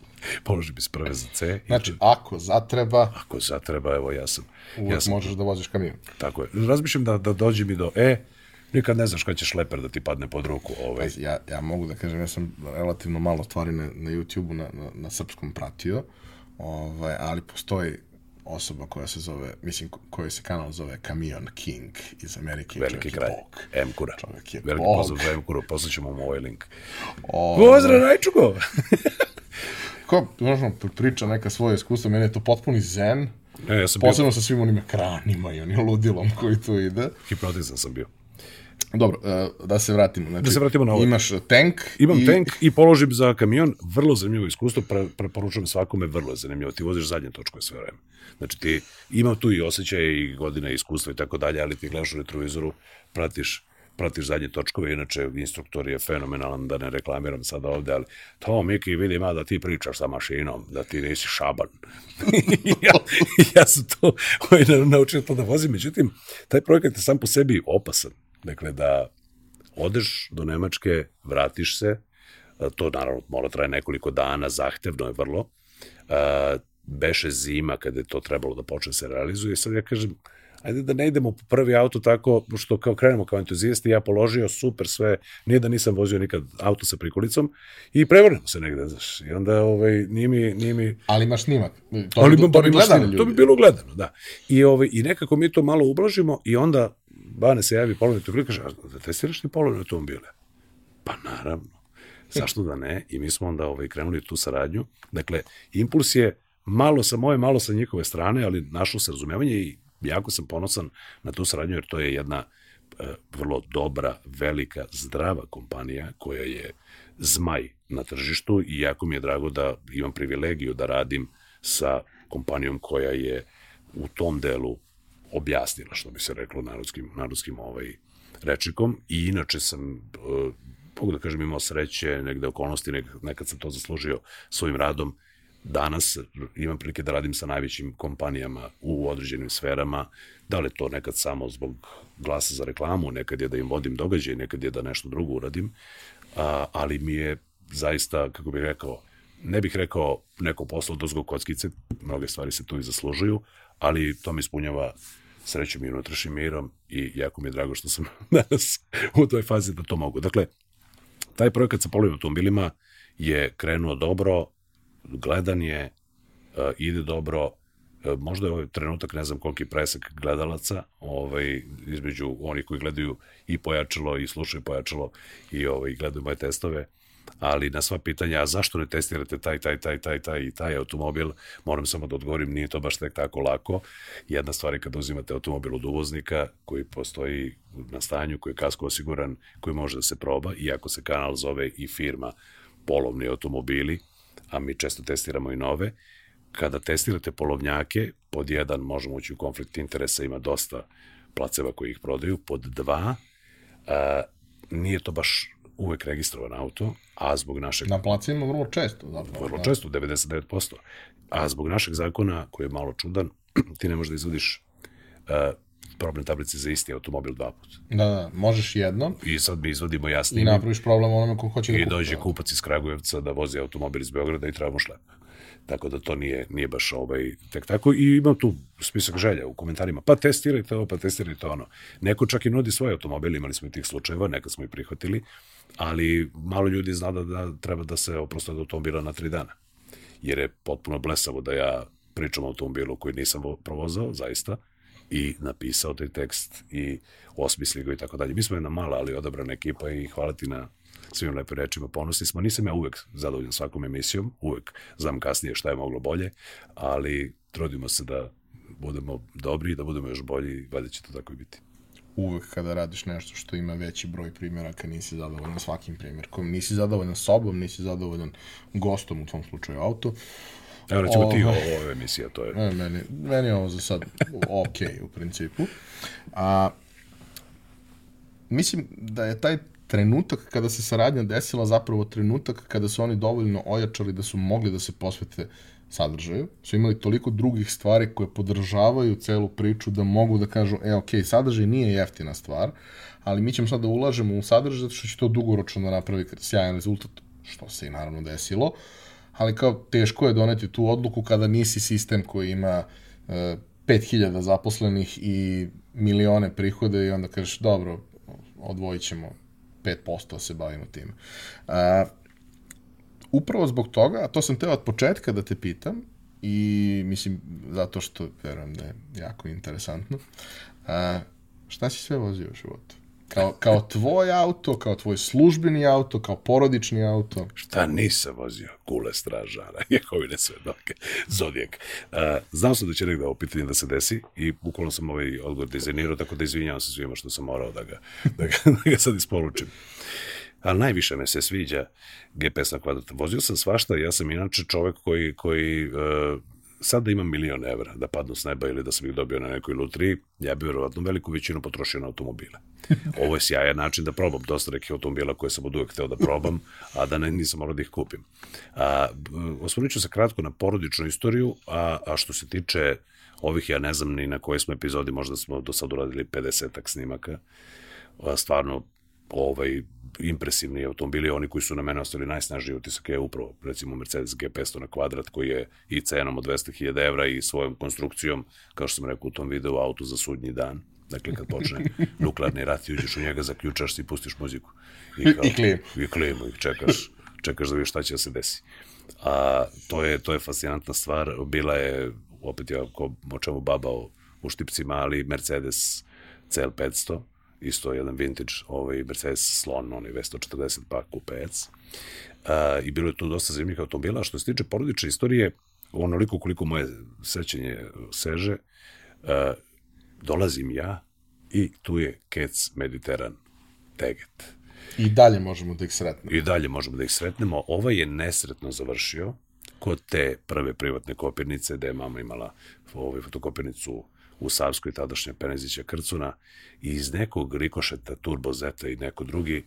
Položim iz prve za C. Znači, ako zatreba... Ako zatreba, evo, ja sam... Uvijek ja sam, možeš da voziš kamion. Tako je. Razmišljam da, da dođem i do E, nikad ne znaš kada će šleper da ti padne pod ruku. Ovaj. Ja, ja mogu da kažem, ja sam relativno malo stvari na, na YouTube-u na, na, na srpskom pratio, ovaj, ali postoji osoba koja se zove, mislim, koji se kanal zove Camion King iz Amerike. Veliki kraj. Bog. M-kura. Čovjek je Veliki bog. pozdrav za M-kuru, poslaćemo mu ovaj link. O, Pozdrav, Rajčugo! ko, možemo, priča neka svoje iskustvo, meni je to potpuni zen, Ne, ja sam bio, posebno sa svim onim ekranima i onim ludilom koji tu ide. hipnotizan sam bio. Dobro, e, da se vratimo. Znači, Da se vratimo na ovo. Imaš tank. Imam i, tank i položim za kamion, vrlo zanimljivo iskustvo, pre, preporučujem svakome, vrlo je zanimljivo. Ti voziš zadnje točkove sve vreme. Znači ti ima tu i osjećaje i godine iskustva i tako dalje, ali ti gledaš u retrovizoru, pratiš pratiš zadnje točkove, inače instruktor je fenomenalan, da ne reklamiram sada ovde, ali to Miki vidi ima da ti pričaš sa mašinom, da ti nisi šaban. ja, ja sam to ovaj, naučio to da vozim, međutim, taj projekat je sam po sebi opasan. Dakle, da odeš do Nemačke, vratiš se, to naravno mora traje nekoliko dana, zahtevno je vrlo, beše zima kada je to trebalo da počne se realizuje. Sad ja kažem, ajde da ne idemo po prvi auto tako što kao krenemo kao entuzijasti, ja položio super sve, nije da nisam vozio nikad auto sa prikolicom i prevrnemo se negde, znaš, i onda ovaj, nije mi, nije mi... Ali imaš snimak, to, Ali to, to, to bi ljudi. To bi bilo gledano, da. I, ovaj, I nekako mi to malo ublažimo i onda Bane se javi polovni automobil kaže, da testiraš ti polovne automobile? Pa naravno. Zašto da ne? I mi smo onda ovaj, krenuli tu saradnju. Dakle, impuls je malo sa moje, malo sa njihove strane, ali našlo se razumevanje i jako sam ponosan na tu saradnju, jer to je jedna e, vrlo dobra, velika, zdrava kompanija koja je zmaj na tržištu i jako mi je drago da imam privilegiju da radim sa kompanijom koja je u tom delu objasnila, što bi se reklo narodskim, narodskim ovaj, rečikom i inače sam, e, mogu da kažem, imao sreće, negde okolnosti, nekad sam to zaslužio svojim radom, danas imam prilike da radim sa najvećim kompanijama u određenim sferama, da li to nekad samo zbog glasa za reklamu, nekad je da im vodim događaj, nekad je da nešto drugo uradim, a, ali mi je zaista, kako bih rekao, ne bih rekao neko posao dozgo kockice, mnoge stvari se tu i zaslužuju, ali to mi ispunjava srećom i unutrašnjim mirom i jako mi je drago što sam danas u toj fazi da to mogu. Dakle, taj projekat sa polovim automobilima je krenuo dobro, gledan je, uh, ide dobro, uh, možda je ovaj trenutak, ne znam koliki presek gledalaca, ovaj, između onih koji gledaju i pojačalo i slušaju pojačalo i ovaj, gledaju moje testove, ali na sva pitanja, a zašto ne testirate taj, taj, taj, taj, taj i taj automobil, moram samo da odgovorim, nije to baš tek tako lako. Jedna stvar je kada uzimate automobil od uvoznika koji postoji na stanju, koji je kasko osiguran, koji može da se proba, iako se kanal zove i firma polovni automobili, a mi često testiramo i nove, kada testirate polovnjake, pod jedan možemo ući u konflikt interesa, ima dosta placeva koji ih prodaju, pod dva, a, nije to baš uvek registrovan auto, a zbog našeg... Na placima vrlo često, zapravo. Vrlo da. često, 99%. A zbog našeg zakona, koji je malo čudan, ti ne možeš da izvodiš uh, problem tablice za isti automobil dva puta. Da, da, možeš jednom. I sad mi izvodimo jasnije. I napraviš problem onome ko hoće da kupi. I dođe kupac iz Kragujevca da vozi automobil iz Beograda i treba mu šlep. Tako da to nije, nije baš ovaj, tek tako. I imam tu spisak želja u komentarima. Pa testirajte ovo, pa testirajte ono. Neko čak i nudi svoj automobil, imali smo i tih slučajeva, nekad smo i prihvatili, ali malo ljudi zna da, da treba da se oprosto od automobila na tri dana. Jer je potpuno blesavo da ja pričam o automobilu koji nisam provozao, zaista, i napisao taj tekst i osmislio ga i tako dalje. Mi smo jedna mala, ali odabrana ekipa i hvala ti na svim lepim rečima, ponosni smo. Nisam ja uvek zadovoljan svakom emisijom, uvek znam kasnije šta je moglo bolje, ali trudimo se da budemo dobri i da budemo još bolji valjda će to tako i biti. Uvek kada radiš nešto što ima veći broj primjeraka, nisi zadovoljan svakim primjerkom, nisi zadovoljan sobom, nisi zadovoljan gostom, u tom slučaju auto, Evo recimo ti. Ovo, emisija, to je... Ne, meni, meni je ovo za sad ok u principu. A, mislim da je taj trenutak kada se saradnja desila zapravo trenutak kada su oni dovoljno ojačali da su mogli da se posvete sadržaju, su imali toliko drugih stvari koje podržavaju celu priču da mogu da kažu, e, ok, sadržaj nije jeftina stvar, ali mi ćemo sad da ulažemo u sadržaj zato što će to dugoročno da napravi sjajan rezultat, što se i naravno desilo. Ali kao teško je doneti tu odluku kada nisi sistem koji ima e, 5000 zaposlenih i milione prihode i onda kažeš dobro, odvojit ćemo 5% da se bavimo tim. E, upravo zbog toga, a to sam teo od početka da te pitam, i mislim, zato što verujem da je jako interesantno, a, šta si sve vozio u životu? Kao, kao tvoj auto, kao tvoj službeni auto, kao porodični auto. Šta nisam vozio? Kule stražara, Jehovine svedoke, Zodijek. Uh, znao sam da će negde ovo pitanje da se desi i bukvalno sam ovaj odgovor dizajnirao, tako da izvinjavam se svima što sam morao da ga, da ga, da ga sad isporučim. Ali najviše me se sviđa GPS na kvadratu. Vozio sam svašta, ja sam inače čovek koji, koji uh, sad da imam milion evra da padnu s neba ili da sam ih dobio na nekoj lutriji, ja bih verovatno veliku većinu potrošio na automobile. Ovo je sjajan način da probam dosta nekih automobila koje sam od uvek hteo da probam, a da ne, nisam morao da ih kupim. A, osvrnut ću se kratko na porodičnu istoriju, a, a što se tiče ovih, ja ne znam ni na kojoj smo epizodi, možda smo do sad uradili 50 snimaka, a, stvarno ovaj, impresivni automobili, oni koji su na mene ostali najsnažniji utisak je upravo, recimo Mercedes G500 na kvadrat, koji je i cenom od 200.000 evra i svojom konstrukcijom, kao što sam rekao u tom videu, auto za sudnji dan. Dakle, kad počne nuklearni rat, i uđeš u njega, zaključaš i pustiš muziku. I, kao, I klimu. I klimu, i čekaš, čekaš da vidiš šta će da se desi. A to je, to je fascinantna stvar. Bila je, opet ja ko, o čemu babao u štipcima, ali Mercedes CL500, isto jedan vintage ovaj Mercedes Slon, onaj V140 pa kupec. Uh, I bilo je tu dosta zanimljivih automobila. Što se tiče porodične istorije, onoliko koliko moje sećanje seže, uh, dolazim ja i tu je Kec Mediteran Teget. I dalje možemo da ih sretnemo. I dalje možemo da ih sretnemo. Ovaj je nesretno završio kod te prve privatne kopirnice gde je mama imala ovaj fotokopirnicu u Savskoj tadašnja Penezića Krcuna i iz nekog rikošeta turbozeta i neko drugi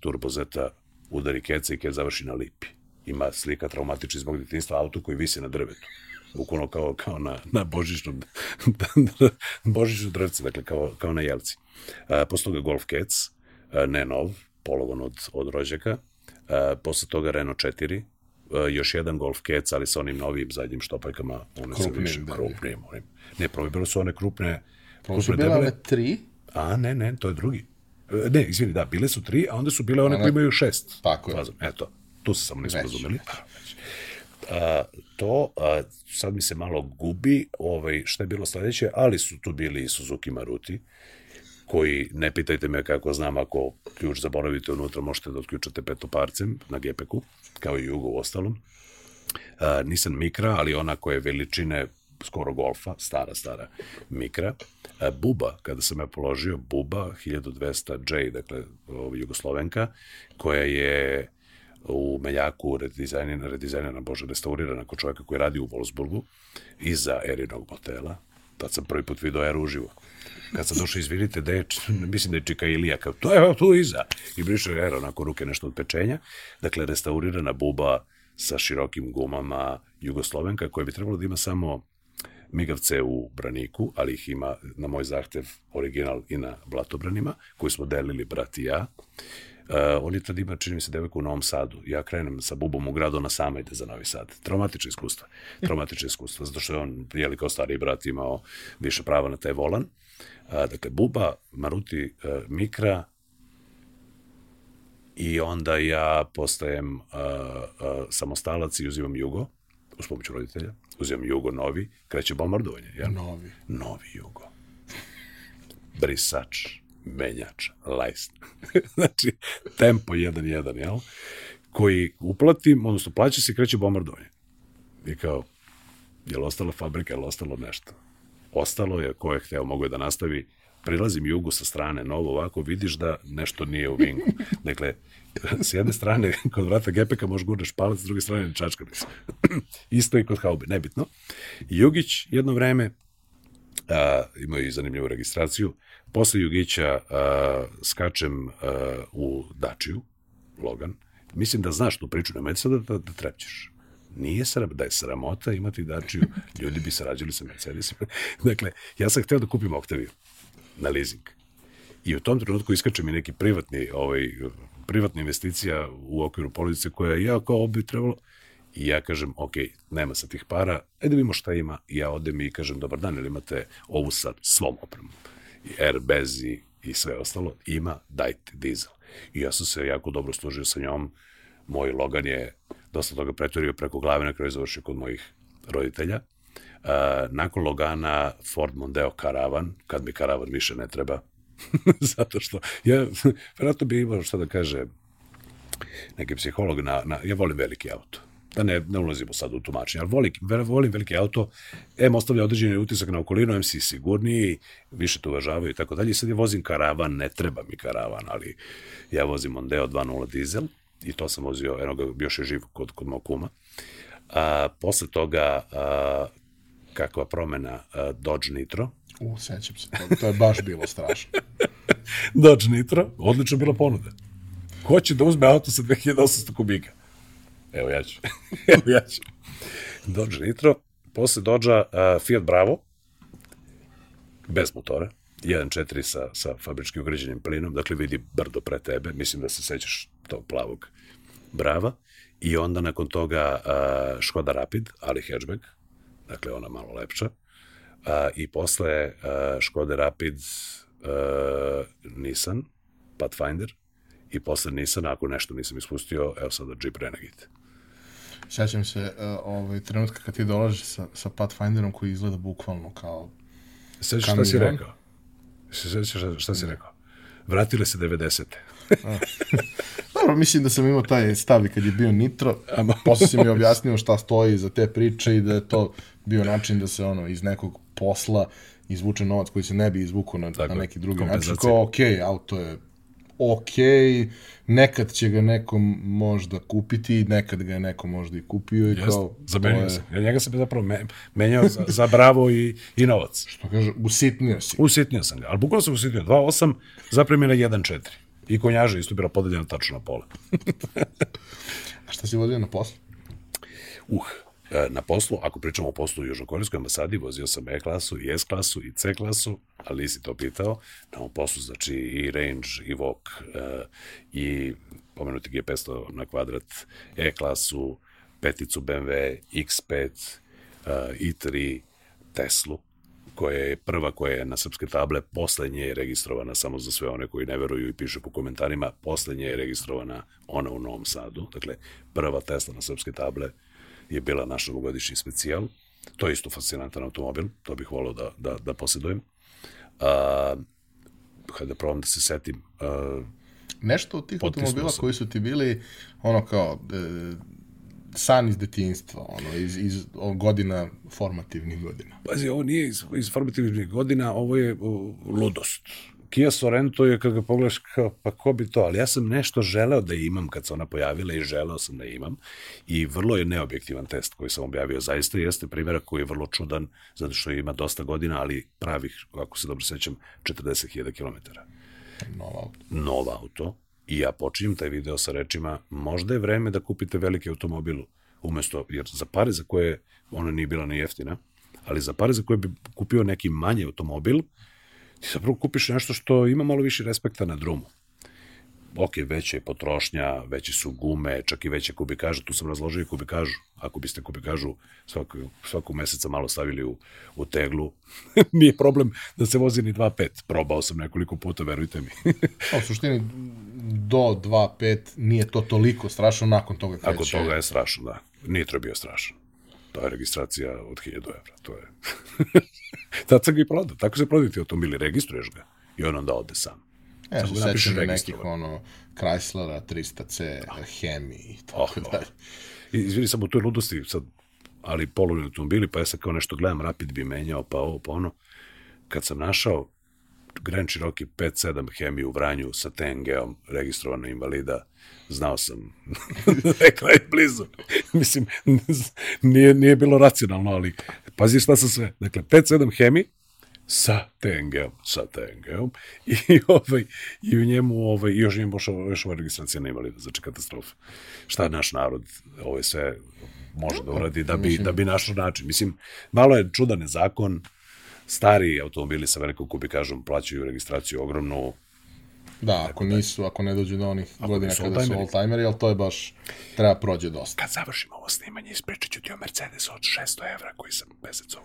turbozeta udari keca i kec završi na lipi. Ima slika traumatična zbog detinstva auto koji visi na drvetu. Bukvalno kao, kao na, na božičnom, božičnom drvce, dakle kao, kao na jelci. A, posle toga Golf Kec, a, ne nov, pologon od, od rođaka. A, posle toga Renault 4, a, još jedan Golf Kec, ali sa onim novim zadnjim štopajkama, one Krupnim, sa više da. krupnim. Onim. Ne, prvo bilo su one krupne, su krupne bile debele. one tri, A, ne, ne, to je drugi. E, Ne, izvini, da, bile su tri, a onda su bile one koje imaju šest. Tako je. Fazon. Eto, tu se samo nismo razumeli. A, to a, sad mi se malo gubi ovaj, šta je bilo sledeće, ali su tu bili i Suzuki Maruti, koji, ne pitajte me kako znam, ako ključ zaboravite unutra, možete da otključate petoparcem na gepeku, kao i Jugo u ostalom. A, Nissan Mikra, ali ona koja je veličine skoro golfa, stara, stara Mikra. A, Buba, kada sam ja položio, Buba 1200J, dakle ovo, Jugoslovenka, koja je u Meljaku redizajnirana, redizajnirana, bože, restaurirana kod čovjeka koji radi u Wolfsburgu, iza Erinog motela. Tad sam prvi put vidio Eru uživo. Kad sam došao, izvinite, da je, mislim da je Čika Ilija, kao, to je tu iza. I briše Era, onako ruke nešto od pečenja. Dakle, restaurirana buba sa širokim gumama Jugoslovenka, koja bi trebalo da ima samo migavce u braniku, ali ih ima na moj zahtev original i na blatobranima, koji smo delili brat i ja. Uh, on je tad ima, čini mi se, devojku u Novom Sadu. Ja krenem sa bubom u gradu, ona sama ide za Novi Sad. Traumatično iskustvo. Traumatično iskustvo, zato što je on, jeli kao stariji brat, imao više prava na taj volan. Uh, dakle, buba, Maruti, uh, Mikra, i onda ja postajem uh, uh, samostalac i uzimam jugo, uz pomoću roditelja, uzimam jugo novi, kreće bombardovanje, jel? novi. Novi jugo. Brisač, menjač, lajst. znači, tempo 1-1, jel? Koji uplatim, odnosno plaća se i kreće bombardovanje. I kao, je li ostala fabrika, je li ostalo nešto? Ostalo je, ko je hteo, mogo je da nastavi, prilazim jugu sa strane, novo ovako, vidiš da nešto nije u vingu. Dakle, s jedne strane, kod vrata gepeka možeš gurneš palac, s druge strane čačka nisi. Isto i kod haube, nebitno. Jugić jedno vreme, a, imao i zanimljivu registraciju, posle Jugića a, skačem a, u Dačiju, Logan, mislim da znaš tu priču, nemoj sad da, da, da trepćeš. Nije sram, da je sramota imati Dačiju, ljudi bi sarađali sa Mercedesima. dakle, ja sam hteo da kupim Octaviju na leasing. I u tom trenutku iskače mi neki privatni, ovaj, privatna investicija u okviru police koja ja kao ovo bi trebalo, I ja kažem, ok, nema sa tih para, ajde da vidimo šta ima. I ja odem i kažem, dobar dan, ili imate ovu sa svom opremom? I Airbez i, i sve ostalo. Ima, dajte dizel. I ja sam se jako dobro služio sa njom. Moj Logan je dosta toga pretvorio preko glave, na kraju završio kod mojih roditelja. Uh, nakon Logana Ford Mondeo Caravan, kad mi Caravan više ne treba, zato što ja, vjerojatno bi imao šta da kaže neki psiholog na, na ja volim veliki auto da ne, ne ulazimo sad u tumačenje, ali volim, volim veliki auto, M ostavlja određeni utisak na okolinu, M si sigurniji, više te uvažavaju i tako dalje. I sad ja vozim karavan, ne treba mi karavan, ali ja vozim Mondeo 2.0 dizel i to sam vozio, eno ga još je živ kod, kod mog kuma. A, posle toga, a, kakva promena, a, Dodge Nitro, U, sećam se, to, to je baš bilo strašno. Dodge Nitro, odlično bila ponuda. Ko će da uzme auto sa 2800 kubika? Evo ja ću. Evo ja ću. Dodge Nitro, posle Dodge uh, Fiat Bravo, bez motora, 1.4 sa, sa fabrički ugrađenim plinom, dakle vidi brdo pre tebe, mislim da se sećaš tog plavog brava, i onda nakon toga uh, Škoda Rapid, ali hatchback, dakle ona malo lepša, uh, i posle uh, Škoda Rapid uh, Nissan, Pathfinder, i posle Nissan, ako nešto nisam ispustio, evo sada Jeep Renegade. Sjećam se uh, ovaj, trenutka kad ti dolaziš sa, sa Pathfinderom koji izgleda bukvalno kao Sećaš šta si rekao? Se sećaš šta, šta si rekao? Vratile se 90. Dobro, mislim da sam imao taj stav i kad je bio Nitro, posle si mi objasnio šta stoji za te priče i da je to bio način da se ono iz nekog posla izvuče novac koji se ne bi izvukao na, na neki drugi način. Kao, ok, auto je ok, nekad će ga nekom možda kupiti, nekad ga je neko možda i kupio i Jest, kao... Zamenio je... se. Ja njega sam zapravo me, menjao za, za bravo i, i novac. Što kaže, usitnio si. Usitnio sam ga, ali bukvalno sam usitnio. 2.8, zapremljena 1.4. I konjaža isto bila podeljena tačno na pola. A šta si vodio na poslu? Uh, na poslu, ako pričamo o poslu u Južnokorejskoj ambasadi, vozio sam E-klasu i S-klasu i C-klasu, ali nisi to pitao. Na ovom poslu, znači, i Range, i VOK, e, i pomenuti G500 na kvadrat, E-klasu, peticu BMW, X5, i3, Teslu, koja je prva koja je na srpske table, poslednje je registrovana samo za sve one koji ne veruju i pišu po komentarima, poslednje je registrovana ona u Novom Sadu, dakle prva Tesla na srpske table je bila naš novogodišnji specijal. To je isto fascinantan automobil, to bih volao da, da, da posjedujem. A, kada probam da se setim... A, Nešto od tih automobila sam. koji su ti bili ono kao e, san iz detinjstva, ono, iz, iz godina formativnih godina. Pazi, ovo nije iz, iz formativnih godina, ovo je o, ludost. Kia Sorento je, kad ga pogledaš, kao, pa ko bi to, ali ja sam nešto želeo da imam kad se ona pojavila i želeo sam da imam i vrlo je neobjektivan test koji sam objavio, zaista jeste primjera koji je vrlo čudan, zato što ima dosta godina, ali pravih, ako se dobro sećam, 40.000 km. Nov auto. Nov auto. I ja počinjem taj video sa rečima, možda je vreme da kupite veliki automobil, umesto, jer za pare za koje, ona nije bila ni jeftina, ali za pare za koje bi kupio neki manji automobil, ti zapravo kupiš nešto što ima malo više respekta na drumu. Ok, veća je potrošnja, veće su gume, čak i veće kubikaže, tu sam razložio i kubikažu. Ako biste kubikažu svaku, svaku meseca malo stavili u, u teglu, nije problem da se vozi ni 2.5. Probao sam nekoliko puta, verujte mi. A u suštini, do 2.5 nije to toliko strašno, nakon toga kreće. Nakon toga je strašno, da. Nitro je bio strašan. To je registracija od 1000 evra. To je... Tad sam ga i prodao. Tako se prodati automobili, registruješ ga i on onda ode sam. Ja se sećam nekih ono Chryslera 300C, oh. Hemi i tako oh, dalje. Oh. Izvini, sam u toj ludosti sad, ali polovni automobili, pa ja sad kao nešto gledam, Rapid bi menjao, pa ovo, pa ono. Kad sam našao Grand Cherokee 5.7 Hemi u Vranju sa TNG-om, registrovana invalida, znao sam, rekla je blizu. Mislim, nije, nije bilo racionalno, ali pazi šta sam sve. Dakle, 5.7 Hemi sa TNG-om, sa TNG-om i, ovaj, i u njemu ovaj, još njemu još, još ova registracija ne invalida, znači katastrofa. Šta je naš narod, ovo sve može da uradi da bi, da bi našao način. Mislim, malo je čudan zakon, stari automobili sa velikom kubikažom plaćaju registraciju ogromnu, Da, ako nisu, ako ne dođu do onih ako godina kada su all-timeri, ali to je baš, treba prođe dosta. Kad završimo ovo snimanje, ispričat ću ti o Mercedesu od 600 evra koji sam mesecov.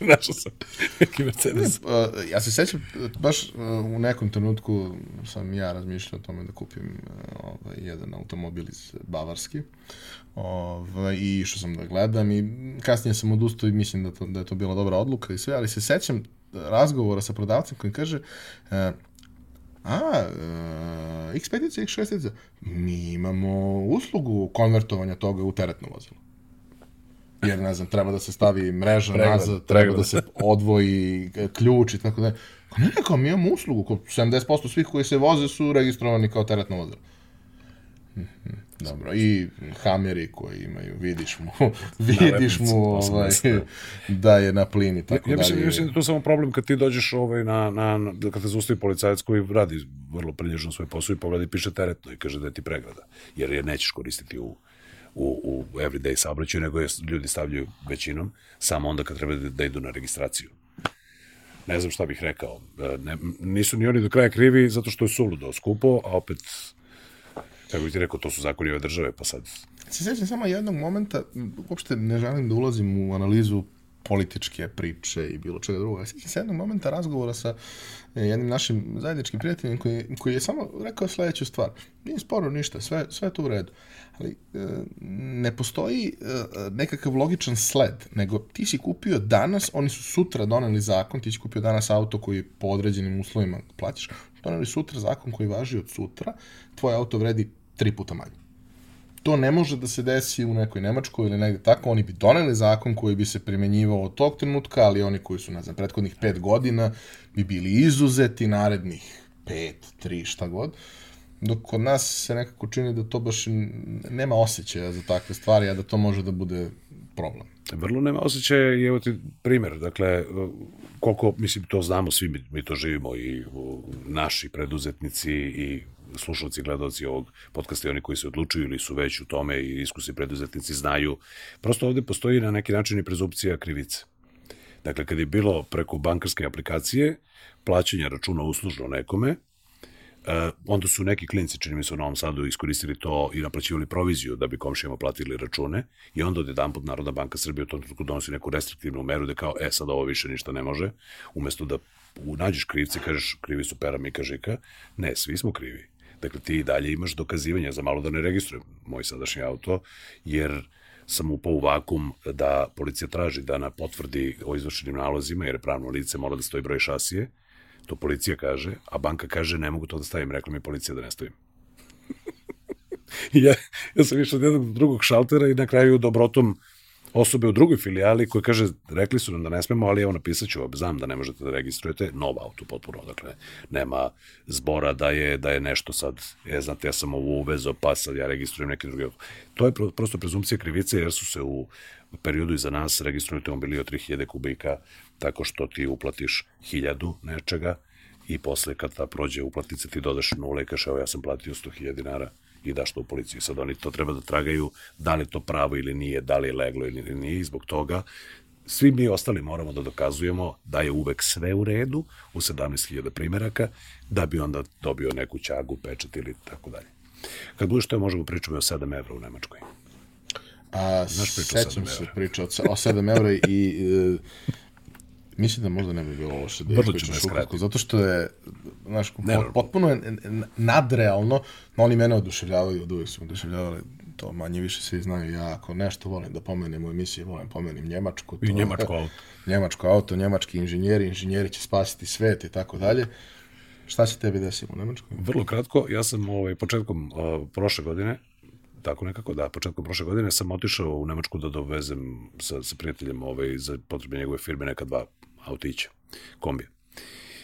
Našao sam neki Mercedes. ja se sećam, baš u nekom trenutku sam ja razmišljao o tome da kupim ovaj, jedan automobil iz Bavarski. Ovaj, I išao sam da gledam i kasnije sam odustao i mislim da, to, da je to bila dobra odluka i sve, ali se sećam razgovora sa prodavcem koji kaže a, uh, X5, X6, mi imamo uslugu konvertovanja toga u teretno vozilo. Jer, ne znam, treba da se stavi mreža pregled, nazad, treba pregled. da se odvoji ključ i tako da. Ne, ne, kao mi imamo uslugu, 70% svih koji se voze su registrovani kao teretno vozilo. Mhm, dobro, i hameri koji imaju, vidiš mu, vidiš mu ovaj, da je na plini, tako ja, ja mislim, mislim da to samo problem kad ti dođeš ovaj, na, na, na, kad te zustavi policajac koji radi vrlo prilježno svoj posao i pogleda i piše teretno i kaže da je ti pregrada, jer je nećeš koristiti u, u, u everyday saobraćaju, nego je, ljudi stavljaju većinom, samo onda kad treba da, da idu na registraciju. ne znam šta bih rekao. E, ne, nisu ni oni do kraja krivi zato što je suludo skupo, a opet, kako bih ti rekao, to su zakoni ove države, pa sad... Se sjećam samo jednog momenta, uopšte ne želim da ulazim u analizu političke priče i bilo čega druga. Sjećam se jednog momenta razgovora sa e, jednim našim zajedničkim prijateljem koji, koji je samo rekao sledeću stvar. Nije sporo ništa, sve, sve je to u redu. Ali e, ne postoji e, nekakav logičan sled, nego ti si kupio danas, oni su sutra doneli zakon, ti si kupio danas auto koji po određenim uslovima plaćaš, doneli sutra zakon koji važi od sutra, tvoj auto vredi tri puta manje to ne može da se desi u nekoj Nemačkoj ili negde tako, oni bi doneli zakon koji bi se primenjivao od tog trenutka, ali oni koji su, ne znam, prethodnih pet godina bi bili izuzeti narednih pet, tri, šta god. Dok kod nas se nekako čini da to baš nema osjećaja za takve stvari, a da to može da bude problem. Vrlo nema osjećaja i evo ti primjer, dakle, koliko, mislim, to znamo svi, mi, mi to živimo i naši preduzetnici i slušalci, gledalci ovog podcasta i oni koji se odlučuju ili su već u tome i iskusni preduzetnici znaju. Prosto ovde postoji na neki način i prezupcija krivice. Dakle, kad je bilo preko bankarske aplikacije plaćanja računa uslužno nekome, Uh, onda su neki klinci, čini mi se u Novom Sadu, iskoristili to i naplaćivali proviziju da bi komšijama platili račune i onda od jedan put Narodna banka Srbije u tom trenutku donosi neku restriktivnu meru da kao, e, sad ovo više ništa ne može, umesto da nađeš krivci, kažeš, krivi su pera Mika Žika, ne, svi smo krivi. Dakle, ti dalje imaš dokazivanje, za malo da ne registrujem moj sadašnji auto, jer sam upao u vakum da policija traži da na potvrdi o izvršenim nalozima, jer je pravno lice mora da stoji broj šasije, to policija kaže, a banka kaže ne mogu to da stavim, rekla mi policija da ne stavim. ja, ja sam išao od jednog drugog šaltera i na kraju dobrotom osobe u drugoj filijali koji kaže, rekli su nam da ne smemo, ali evo napisat ću, znam da ne možete da registrujete nov auto potpuno, dakle, nema zbora da je, da je nešto sad, je, znate, ja sam ovo uvezo, pa sad ja registrujem neki drugi auto. To je prosto prezumcija krivice, jer su se u periodu iza nas registrovani automobili od 3000 kubika, tako što ti uplatiš 1000 nečega i posle kad ta prođe uplatnica ti dodaš nula i kažeš, evo ja sam platio 100.000 dinara, i daš to u policiju. Sad oni to treba da tragaju da li je to pravo ili nije, da li je leglo ili nije i zbog toga svi mi ostali moramo da dokazujemo da je uvek sve u redu u 17.000 primeraka, da bi onda dobio neku ćagu, pečat ili tako dalje. Kad budeš to, možemo pričati o 7 evra u Nemačkoj. A, Znaš sećam se priča o 7 evra i e, Mislim da možda ne bi bilo loše da ispričaš ukratko, zato što je, znaš, potpuno je nadrealno, no oni mene oduševljavaju, od uvijek su oduševljavali, to manje više svi znaju, ja ako nešto volim da pomenem u emisiji, volim pomenem Njemačku. To, I Njemačko auto. Njemačko auto, njemački inženjeri, inženjeri će spasiti svet i tako dalje. Šta se tebi desilo u Nemačkoj? Vrlo kratko, ja sam ovaj, početkom uh, prošle godine, tako nekako, da, početkom prošle godine sam otišao u Nemačku da dovezem sa, sa prijateljem ovaj, za potrebe njegove firme neka dva autića, kombija.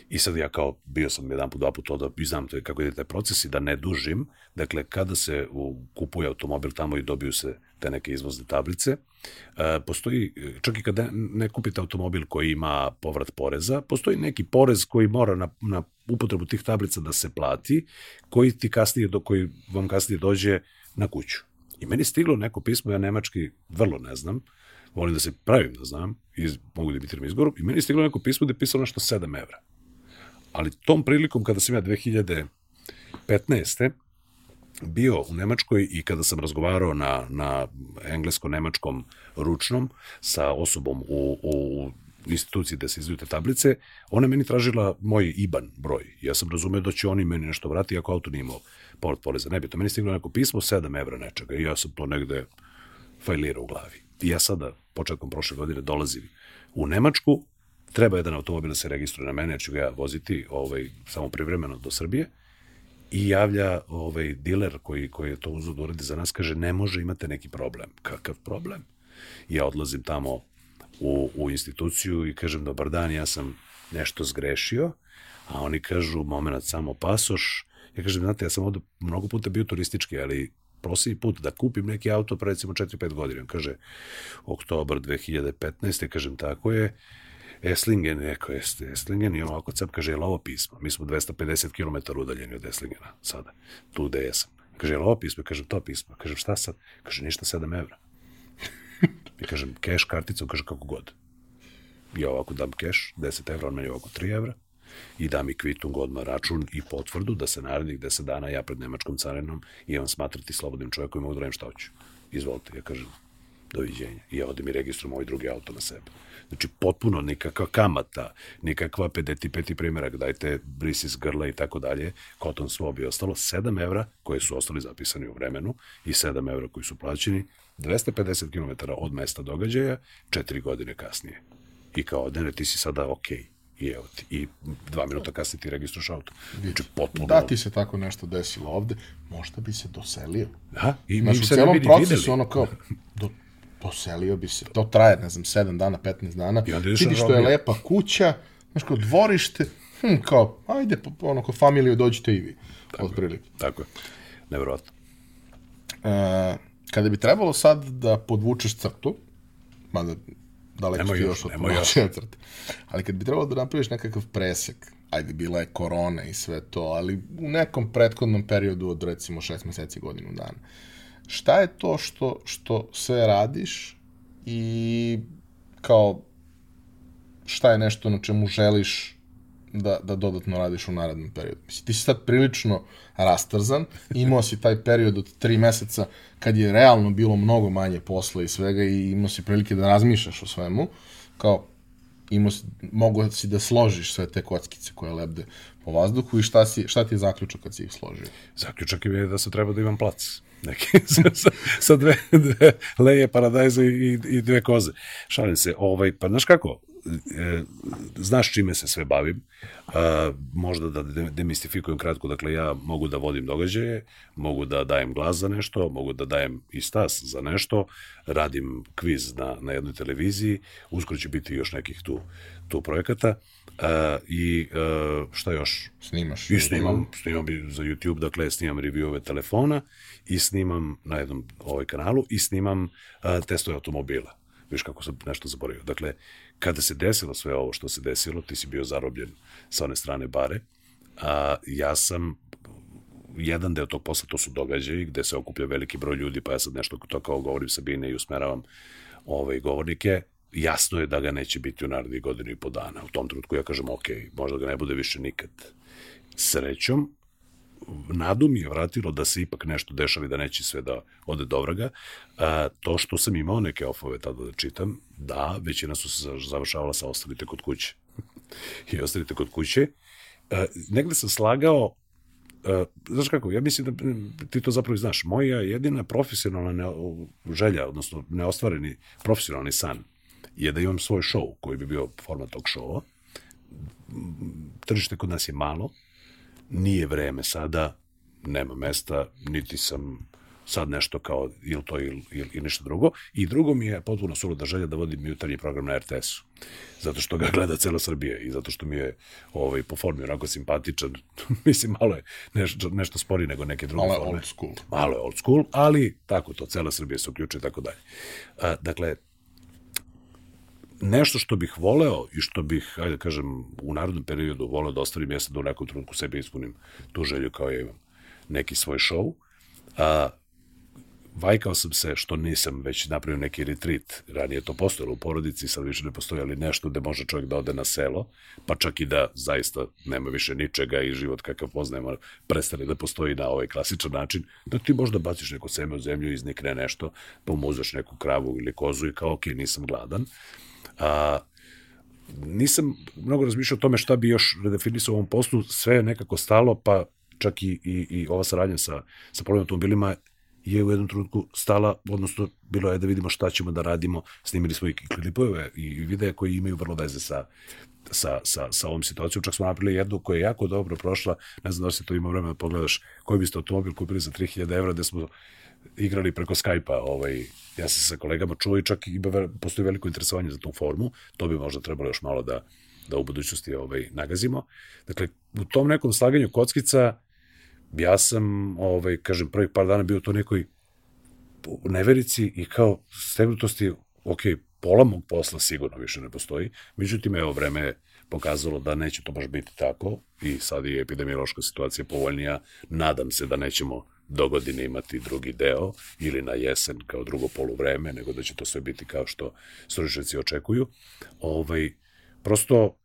I sad ja kao, bio sam jedan put, dva put da i znam to kako ide taj proces i da ne dužim. Dakle, kada se u, kupuje automobil tamo i dobiju se te neke izvozne tablice, e, postoji, čak i kada ne kupite automobil koji ima povrat poreza, postoji neki porez koji mora na, na upotrebu tih tablica da se plati, koji ti kasnije, do koji vam kasnije dođe na kuću. I meni stiglo neko pismo, ja nemački vrlo ne znam, volim da se pravim da znam, iz, mogu da imitiram izgoru, i meni je stiglo neko pismo da je pisalo nešto 7 evra. Ali tom prilikom, kada sam ja 2015. bio u Nemačkoj i kada sam razgovarao na, na englesko-nemačkom ručnom sa osobom u, u instituciji da se izdaju te tablice, ona meni tražila moj IBAN broj. Ja sam razumeo da će oni meni nešto vratiti ako auto nije imao povrat poreza. Ne bi to. Meni stiglo neko pismo, 7 evra nečega i ja sam to negde fajlirao u glavi. I ja sada početkom prošle godine dolazim u Nemačku, treba jedan automobil da se registruje na mene, jer ću ga ja voziti ovaj, samo privremeno do Srbije, i javlja ovaj diler koji, koji je to uzao da uradi za nas, kaže, ne može, imate neki problem. Kakav problem? Ja odlazim tamo u, u instituciju i kažem, dobar dan, ja sam nešto zgrešio, a oni kažu, moment, samo pasoš. Ja kažem, znate, ja sam ovde mnogo puta bio turistički, ali posljednji put da kupim neki auto pre recimo 4-5 godina. Kaže, oktobar 2015. kažem, tako je, Eslingen, neko jeste, Eslingen i on ovako cap kaže, je ovo pismo? Mi smo 250 km udaljeni od Eslingena sada, tu gde jesam. Kaže, je ovo pismo? Kažem, to pismo. Kažem, šta sad? Kaže, ništa 7 evra. I kažem, keš karticom, kaže, kako god. ja ovako dam keš, 10 evra, on meni ovako 3 evra, i da mi kvitung odmah račun i potvrdu da se narednih 10 dana ja pred nemačkom carinom imam smatrati slobodnim čovjekom i mogu da radim šta hoću. Izvolite, ja kažem, doviđenja. I ja odem i registrujem ovaj drugi auto na sebe. Znači, potpuno nikakva kamata, nikakva 55. primjerak, dajte bris iz grla i tako dalje, koton swab i ostalo, 7 evra koje su ostali zapisani u vremenu i 7 evra koji su plaćeni, 250 km od mesta događaja, 4 godine kasnije. I kao, ne, ne, ti si sada okej. Okay i evo ti, i dva minuta kasnije ti registruš auto. Znači, potpuno... Da ti se tako nešto desilo ovde, možda bi se doselio. Da, i mi se ne bi procesu, videli. ono kao, do, doselio bi se. To traje, ne znam, 7 dana, 15 dana. I onda Vidiš što je lepa kuća, znaš, kao dvorište, hm, kao, ajde, ono, kao familiju dođite i vi, otprilike. Tako je. Neverovatno. E, kada bi trebalo sad da podvučeš crtu, mada daleko Nemoj još, još od nemoj još. crte, ali kad bi trebalo da napraviš nekakav presek, ajde, bila je korona i sve to, ali u nekom prethodnom periodu od recimo šest meseci, godinu dana, šta je to što, što sve radiš i kao šta je nešto na čemu želiš da, da dodatno radiš u narednom periodu. Mislim, ti si sad prilično rastrzan, imao si taj period od tri meseca kad je realno bilo mnogo manje posla i svega i imao si prilike da razmišljaš o svemu, kao imao si, mogo si da složiš sve te kockice koje lebde po vazduhu i šta, si, šta ti je zaključak kad si ih složio? Zaključak je da se treba da imam plac. Neki, sa, sa, sa dve, dve leje paradajza i, i dve koze. Šalim se, ovaj, pa znaš kako, e, znaš čime se sve bavim, a, možda da de- demistifikujem kratko, dakle ja mogu da vodim događaje, mogu da dajem glas za nešto, mogu da dajem i stas za nešto, radim kviz na, na jednoj televiziji, uskoro će biti još nekih tu, tu projekata, a, i a, šta još? Snimaš? I snimam, snimam za YouTube, dakle snimam reviewove telefona i snimam na jednom ovaj kanalu i snimam uh, testove automobila. Viš kako sam nešto zaboravio. Dakle, kada se desilo sve ovo što se desilo, ti si bio zarobljen sa one strane bare, a ja sam jedan deo tog posla, to su događaji gde se okuplja veliki broj ljudi, pa ja sad nešto to kao govorim Sabine i usmeravam ove govornike, jasno je da ga neće biti u narednih godinu i po dana. U tom trenutku ja kažem, ok, možda ga ne bude više nikad. Srećom, nadu mi je vratilo da se ipak nešto dešava i da neće sve da ode do vraga. A, to što sam imao neke ofove tada da čitam, da, većina su se završavala sa ostavite kod kuće. I ostavite kod kuće. A, negde sam slagao Uh, znaš kako, ja mislim da ti to zapravo znaš. Moja jedina profesionalna ne, želja, odnosno neostvareni profesionalni san je da imam svoj show koji bi bio format tog showa. Tržište kod nas je malo, nije vreme sada, nema mesta, niti sam sad nešto kao ili to ili, ili, ili nešto drugo. I drugo mi je potpuno suluda želja da vodim jutarnji program na RTS-u. Zato što ga gleda cela Srbija i zato što mi je ovaj, po formi onako simpatičan. Mislim, malo je nešto, nešto spori nego neke druge Malo je forme. old school. Malo je old school, ali tako to, cela Srbija se uključuje i tako dalje. A, dakle, nešto što bih voleo i što bih, ajde da kažem, u narodnom periodu voleo da ostavim jeste da u nekom trenutku sebi ispunim tu želju kao ja imam neki svoj show. A, vajkao sam se što nisam već napravio neki retreat. Ranije je to postojalo u porodici, sad više ne postoji, ali nešto gde može čovjek da ode na selo, pa čak i da zaista nema više ničega i život kakav poznajemo prestane da postoji na ovaj klasičan način, da ti možda baciš neko seme u zemlju, iznikne nešto, pa umuzeš neku kravu ili kozu i kao, ok, nisam gladan. A, nisam mnogo razmišljao o tome šta bi još redefinisao u ovom poslu, sve je nekako stalo, pa čak i, i, i ova saradnja sa, sa polovnim automobilima je u jednom trenutku stala, odnosno bilo je da vidimo šta ćemo da radimo, snimili smo i klipove i videe koji imaju vrlo veze sa, sa, sa, sa ovom situacijom. Čak smo napravili jednu koja je jako dobro prošla, ne znam da si to imao vremena da pogledaš, koji biste automobil kupili za 3000 evra, gde smo igrali preko Skype-a, ovaj, ja sam sa kolegama čuo i čak i postoji veliko interesovanje za tu formu, to bi možda trebalo još malo da, da u budućnosti ovaj, nagazimo. Dakle, u tom nekom slaganju kockica, ja sam, ovaj, kažem, prvih par dana bio to nekoj neverici i kao stegnutosti, ok, pola mog posla sigurno više ne postoji, međutim, evo, vreme je pokazalo da neće to baš biti tako i sad je epidemiološka situacija povoljnija, nadam se da nećemo do godine imati drugi deo ili na jesen kao drugo poluvreme, nego da će to sve biti kao što stručnjaci očekuju. Ovaj, Prosto,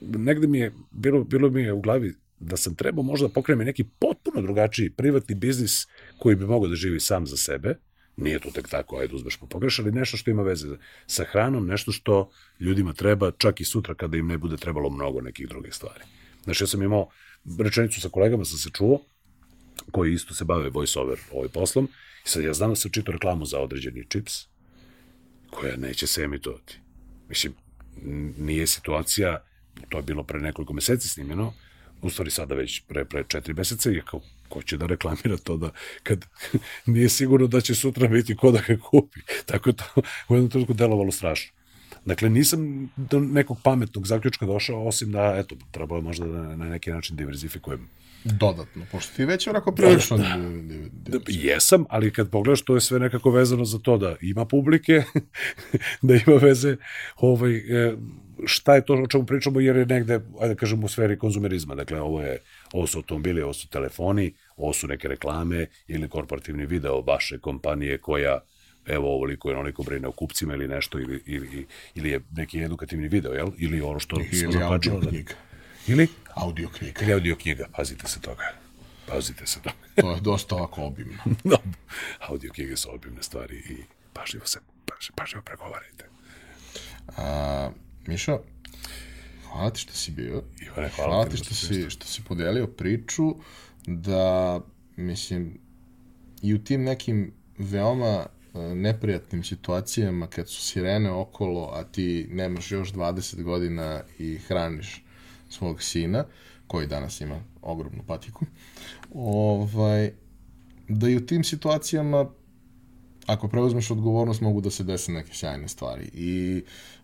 negde mi je, bilo, bilo mi je u glavi da sam trebao možda da pokrenem neki potpuno drugačiji privatni biznis koji bi mogao da živi sam za sebe, nije to tek tako, ajde uzmeš pa pogreš, ali nešto što ima veze sa hranom, nešto što ljudima treba čak i sutra kada im ne bude trebalo mnogo nekih drugih stvari. Znaš, ja sam imao rečenicu sa kolegama, sam se čuo, koji isto se bave voice-over ovaj poslom, i sad ja znam da sam čitao reklamu za određeni čips, koja neće se emitovati. Mislim, nije situacija, to je bilo pre nekoliko meseci snimljeno, u stvari sada već pre, pre četiri meseca i kao, ko će da reklamira to da kad nije sigurno da će sutra biti ko da ga kupi. Tako je to u jednom trenutku delovalo strašno. Dakle, nisam do nekog pametnog zaključka došao, osim da, eto, trebalo je možda da na neki način diverzifikujem Dodatno, pošto ti već onako prilično... Da, jesam, ali kad pogledaš, to je sve nekako vezano za to da ima publike, da ima veze ovaj, e, šta je to o čemu pričamo, jer je negde, ajde da kažemo, u sferi konzumerizma. Dakle, ovo, je, ovo su automobili, ovo su telefoni, ovo su neke reklame ili korporativni video vaše kompanije koja evo ovoliko je onoliko brine o kupcima ili nešto, ili, ili, ili je neki edukativni video, jel? Ili ono što ili smo audio knjiga. Ili? Audio knjiga. Ili audio knjiga, pazite se toga. Pazite se toga. to je dosta ovako obimno. no, audio knjige su obimne stvari i pažljivo se, pažljivo, pažljivo pregovarajte. A, Miša, hvala ti što si bio. Ivane, hvala, hvala ti što, si, što si podelio priču da, mislim, i u tim nekim veoma e, neprijatnim situacijama kad su sirene okolo, a ti nemaš još 20 godina i hraniš svog sina, koji danas ima ogromnu patiku, ovaj, da i u tim situacijama ako preuzmeš odgovornost mogu da se dese neke sjajne stvari. I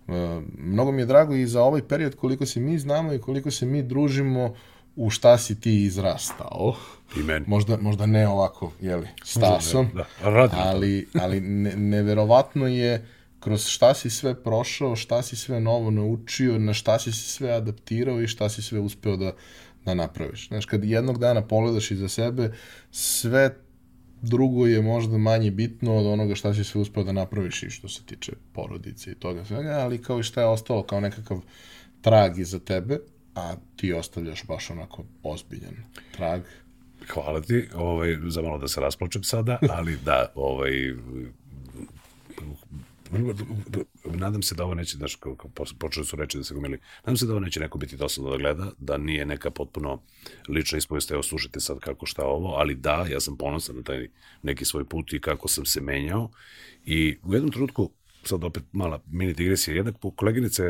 e, mnogo mi je drago i za ovaj period koliko se mi znamo i koliko se mi družimo u šta si ti izrastao. I meni. Možda, možda ne ovako, jeli, stasom, da, da, ali, ali ne, neverovatno je kroz šta si sve prošao, šta si sve novo naučio, na šta si se sve adaptirao i šta si sve uspeo da, da napraviš. Znaš, kad jednog dana pogledaš iza sebe, sve drugo je možda manje bitno od onoga šta si sve uspeo da napraviš i što se tiče porodice i toga svega, ali kao i šta je ostalo kao nekakav trag iza tebe, a ti ostavljaš baš onako ozbiljan trag. Hvala ti, ovaj, za malo da se rasplačem sada, ali da, ovaj, nadam se da ovo neće, znaš, kao, kao počeli su reći da se gomili, nadam se da ovo neće neko biti dosadno da gleda, da nije neka potpuno lična ispovest, evo slušajte sad kako šta ovo, ali da, ja sam ponosan na taj neki svoj put i kako sam se menjao. I u jednom trenutku, sad opet mala mini digresija, jedna koleginica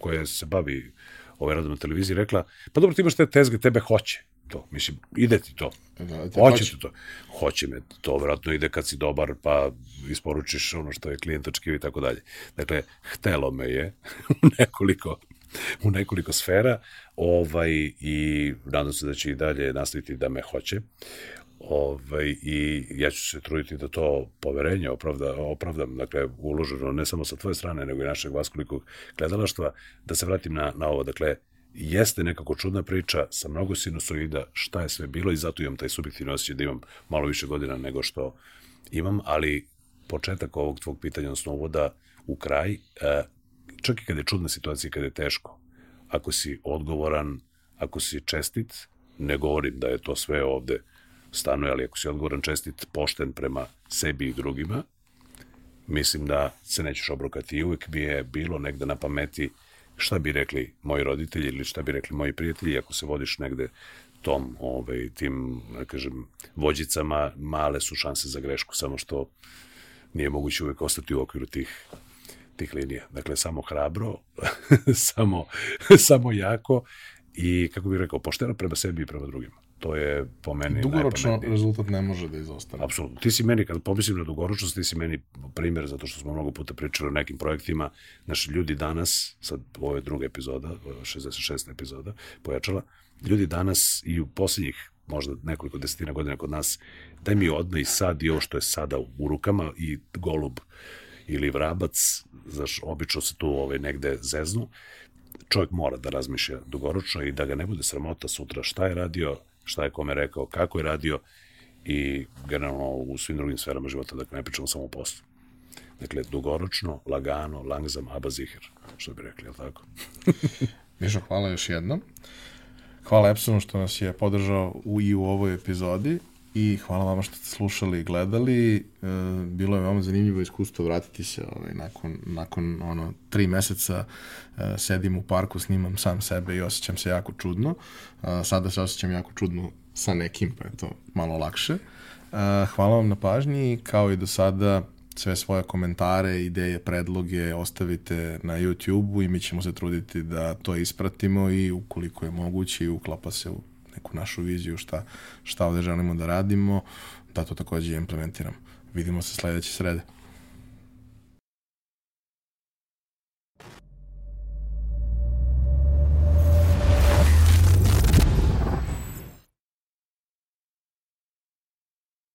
koja se bavi ovaj radom na televiziji rekla, pa dobro ti imaš te tezge, tebe hoće to. Mislim, ide ti to. Da, hoće ti to. Hoće me. To vjerojatno ide kad si dobar, pa isporučiš ono što je klijent očekio i tako dalje. Dakle, htelo me je u nekoliko u nekoliko sfera ovaj, i nadam se da će i dalje nastaviti da me hoće. Ovaj, I ja ću se truditi da to poverenje opravda, opravdam, dakle, uloženo ne samo sa tvoje strane, nego i našeg vaskolikog gledalaštva, da se vratim na, na ovo. Dakle, jeste nekako čudna priča sa mnogo sinusoida, šta je sve bilo i zato imam taj subjektivni osjećaj da imam malo više godina nego što imam, ali početak ovog tvog pitanja, odnosno uvoda u kraj, e, čak i kada je čudna situacija, kada je teško, ako si odgovoran, ako si čestit, ne govorim da je to sve ovde stanuje, ali ako si odgovoran, čestit, pošten prema sebi i drugima, mislim da se nećeš obrokati. I uvek mi je bilo negde na pameti šta bi rekli moji roditelji ili šta bi rekli moji prijatelji ako se vodiš negde tom, ovaj, tim, da kažem, vođicama, male su šanse za grešku, samo što nije moguće uvek ostati u okviru tih, tih linija. Dakle, samo hrabro, samo, samo jako i, kako bih rekao, pošteno prema sebi i prema drugima. To je po meni Dugoročno rezultat ne može da izostane. Apsolutno. Ti si meni, kad pomislim na dugoročnost, ti si meni primjer, zato što smo mnogo puta pričali o nekim projektima. Naši ljudi danas, sad ovo je druga epizoda, 66. epizoda, pojačala, ljudi danas i u poslednjih možda nekoliko desetina godina kod nas, daj mi odmah i sad i ovo što je sada u rukama i golub ili vrabac, znaš, obično se tu ovaj, negde zeznu, čovjek mora da razmišlja dugoročno i da ga ne bude sramota sutra šta je radio, šta je kome rekao, kako je radio i generalno u svim drugim sferama života, dakle ne pričamo samo o poslu. Dakle, dugoročno, lagano, langsam, aber sicher, što bi rekli, je li tako? Mišo, hvala još jednom. Hvala Epsonu što nas je podržao u, i u ovoj epizodi i hvala vama što ste slušali i gledali. E, bilo je veoma zanimljivo iskustvo vratiti se ovaj, nakon, nakon ono, tri meseca e, sedim u parku, snimam sam sebe i osjećam se jako čudno. E, sada se osjećam jako čudno sa nekim, pa je to malo lakše. Hvala vam na pažnji, kao i do sada sve svoje komentare, ideje, predloge ostavite na YouTube-u i mi ćemo se truditi da to ispratimo i ukoliko je moguće i uklapa se u neku našu viziju šta, šta ovde želimo da radimo, da to takođe implementiramo. Vidimo se sledeće srede.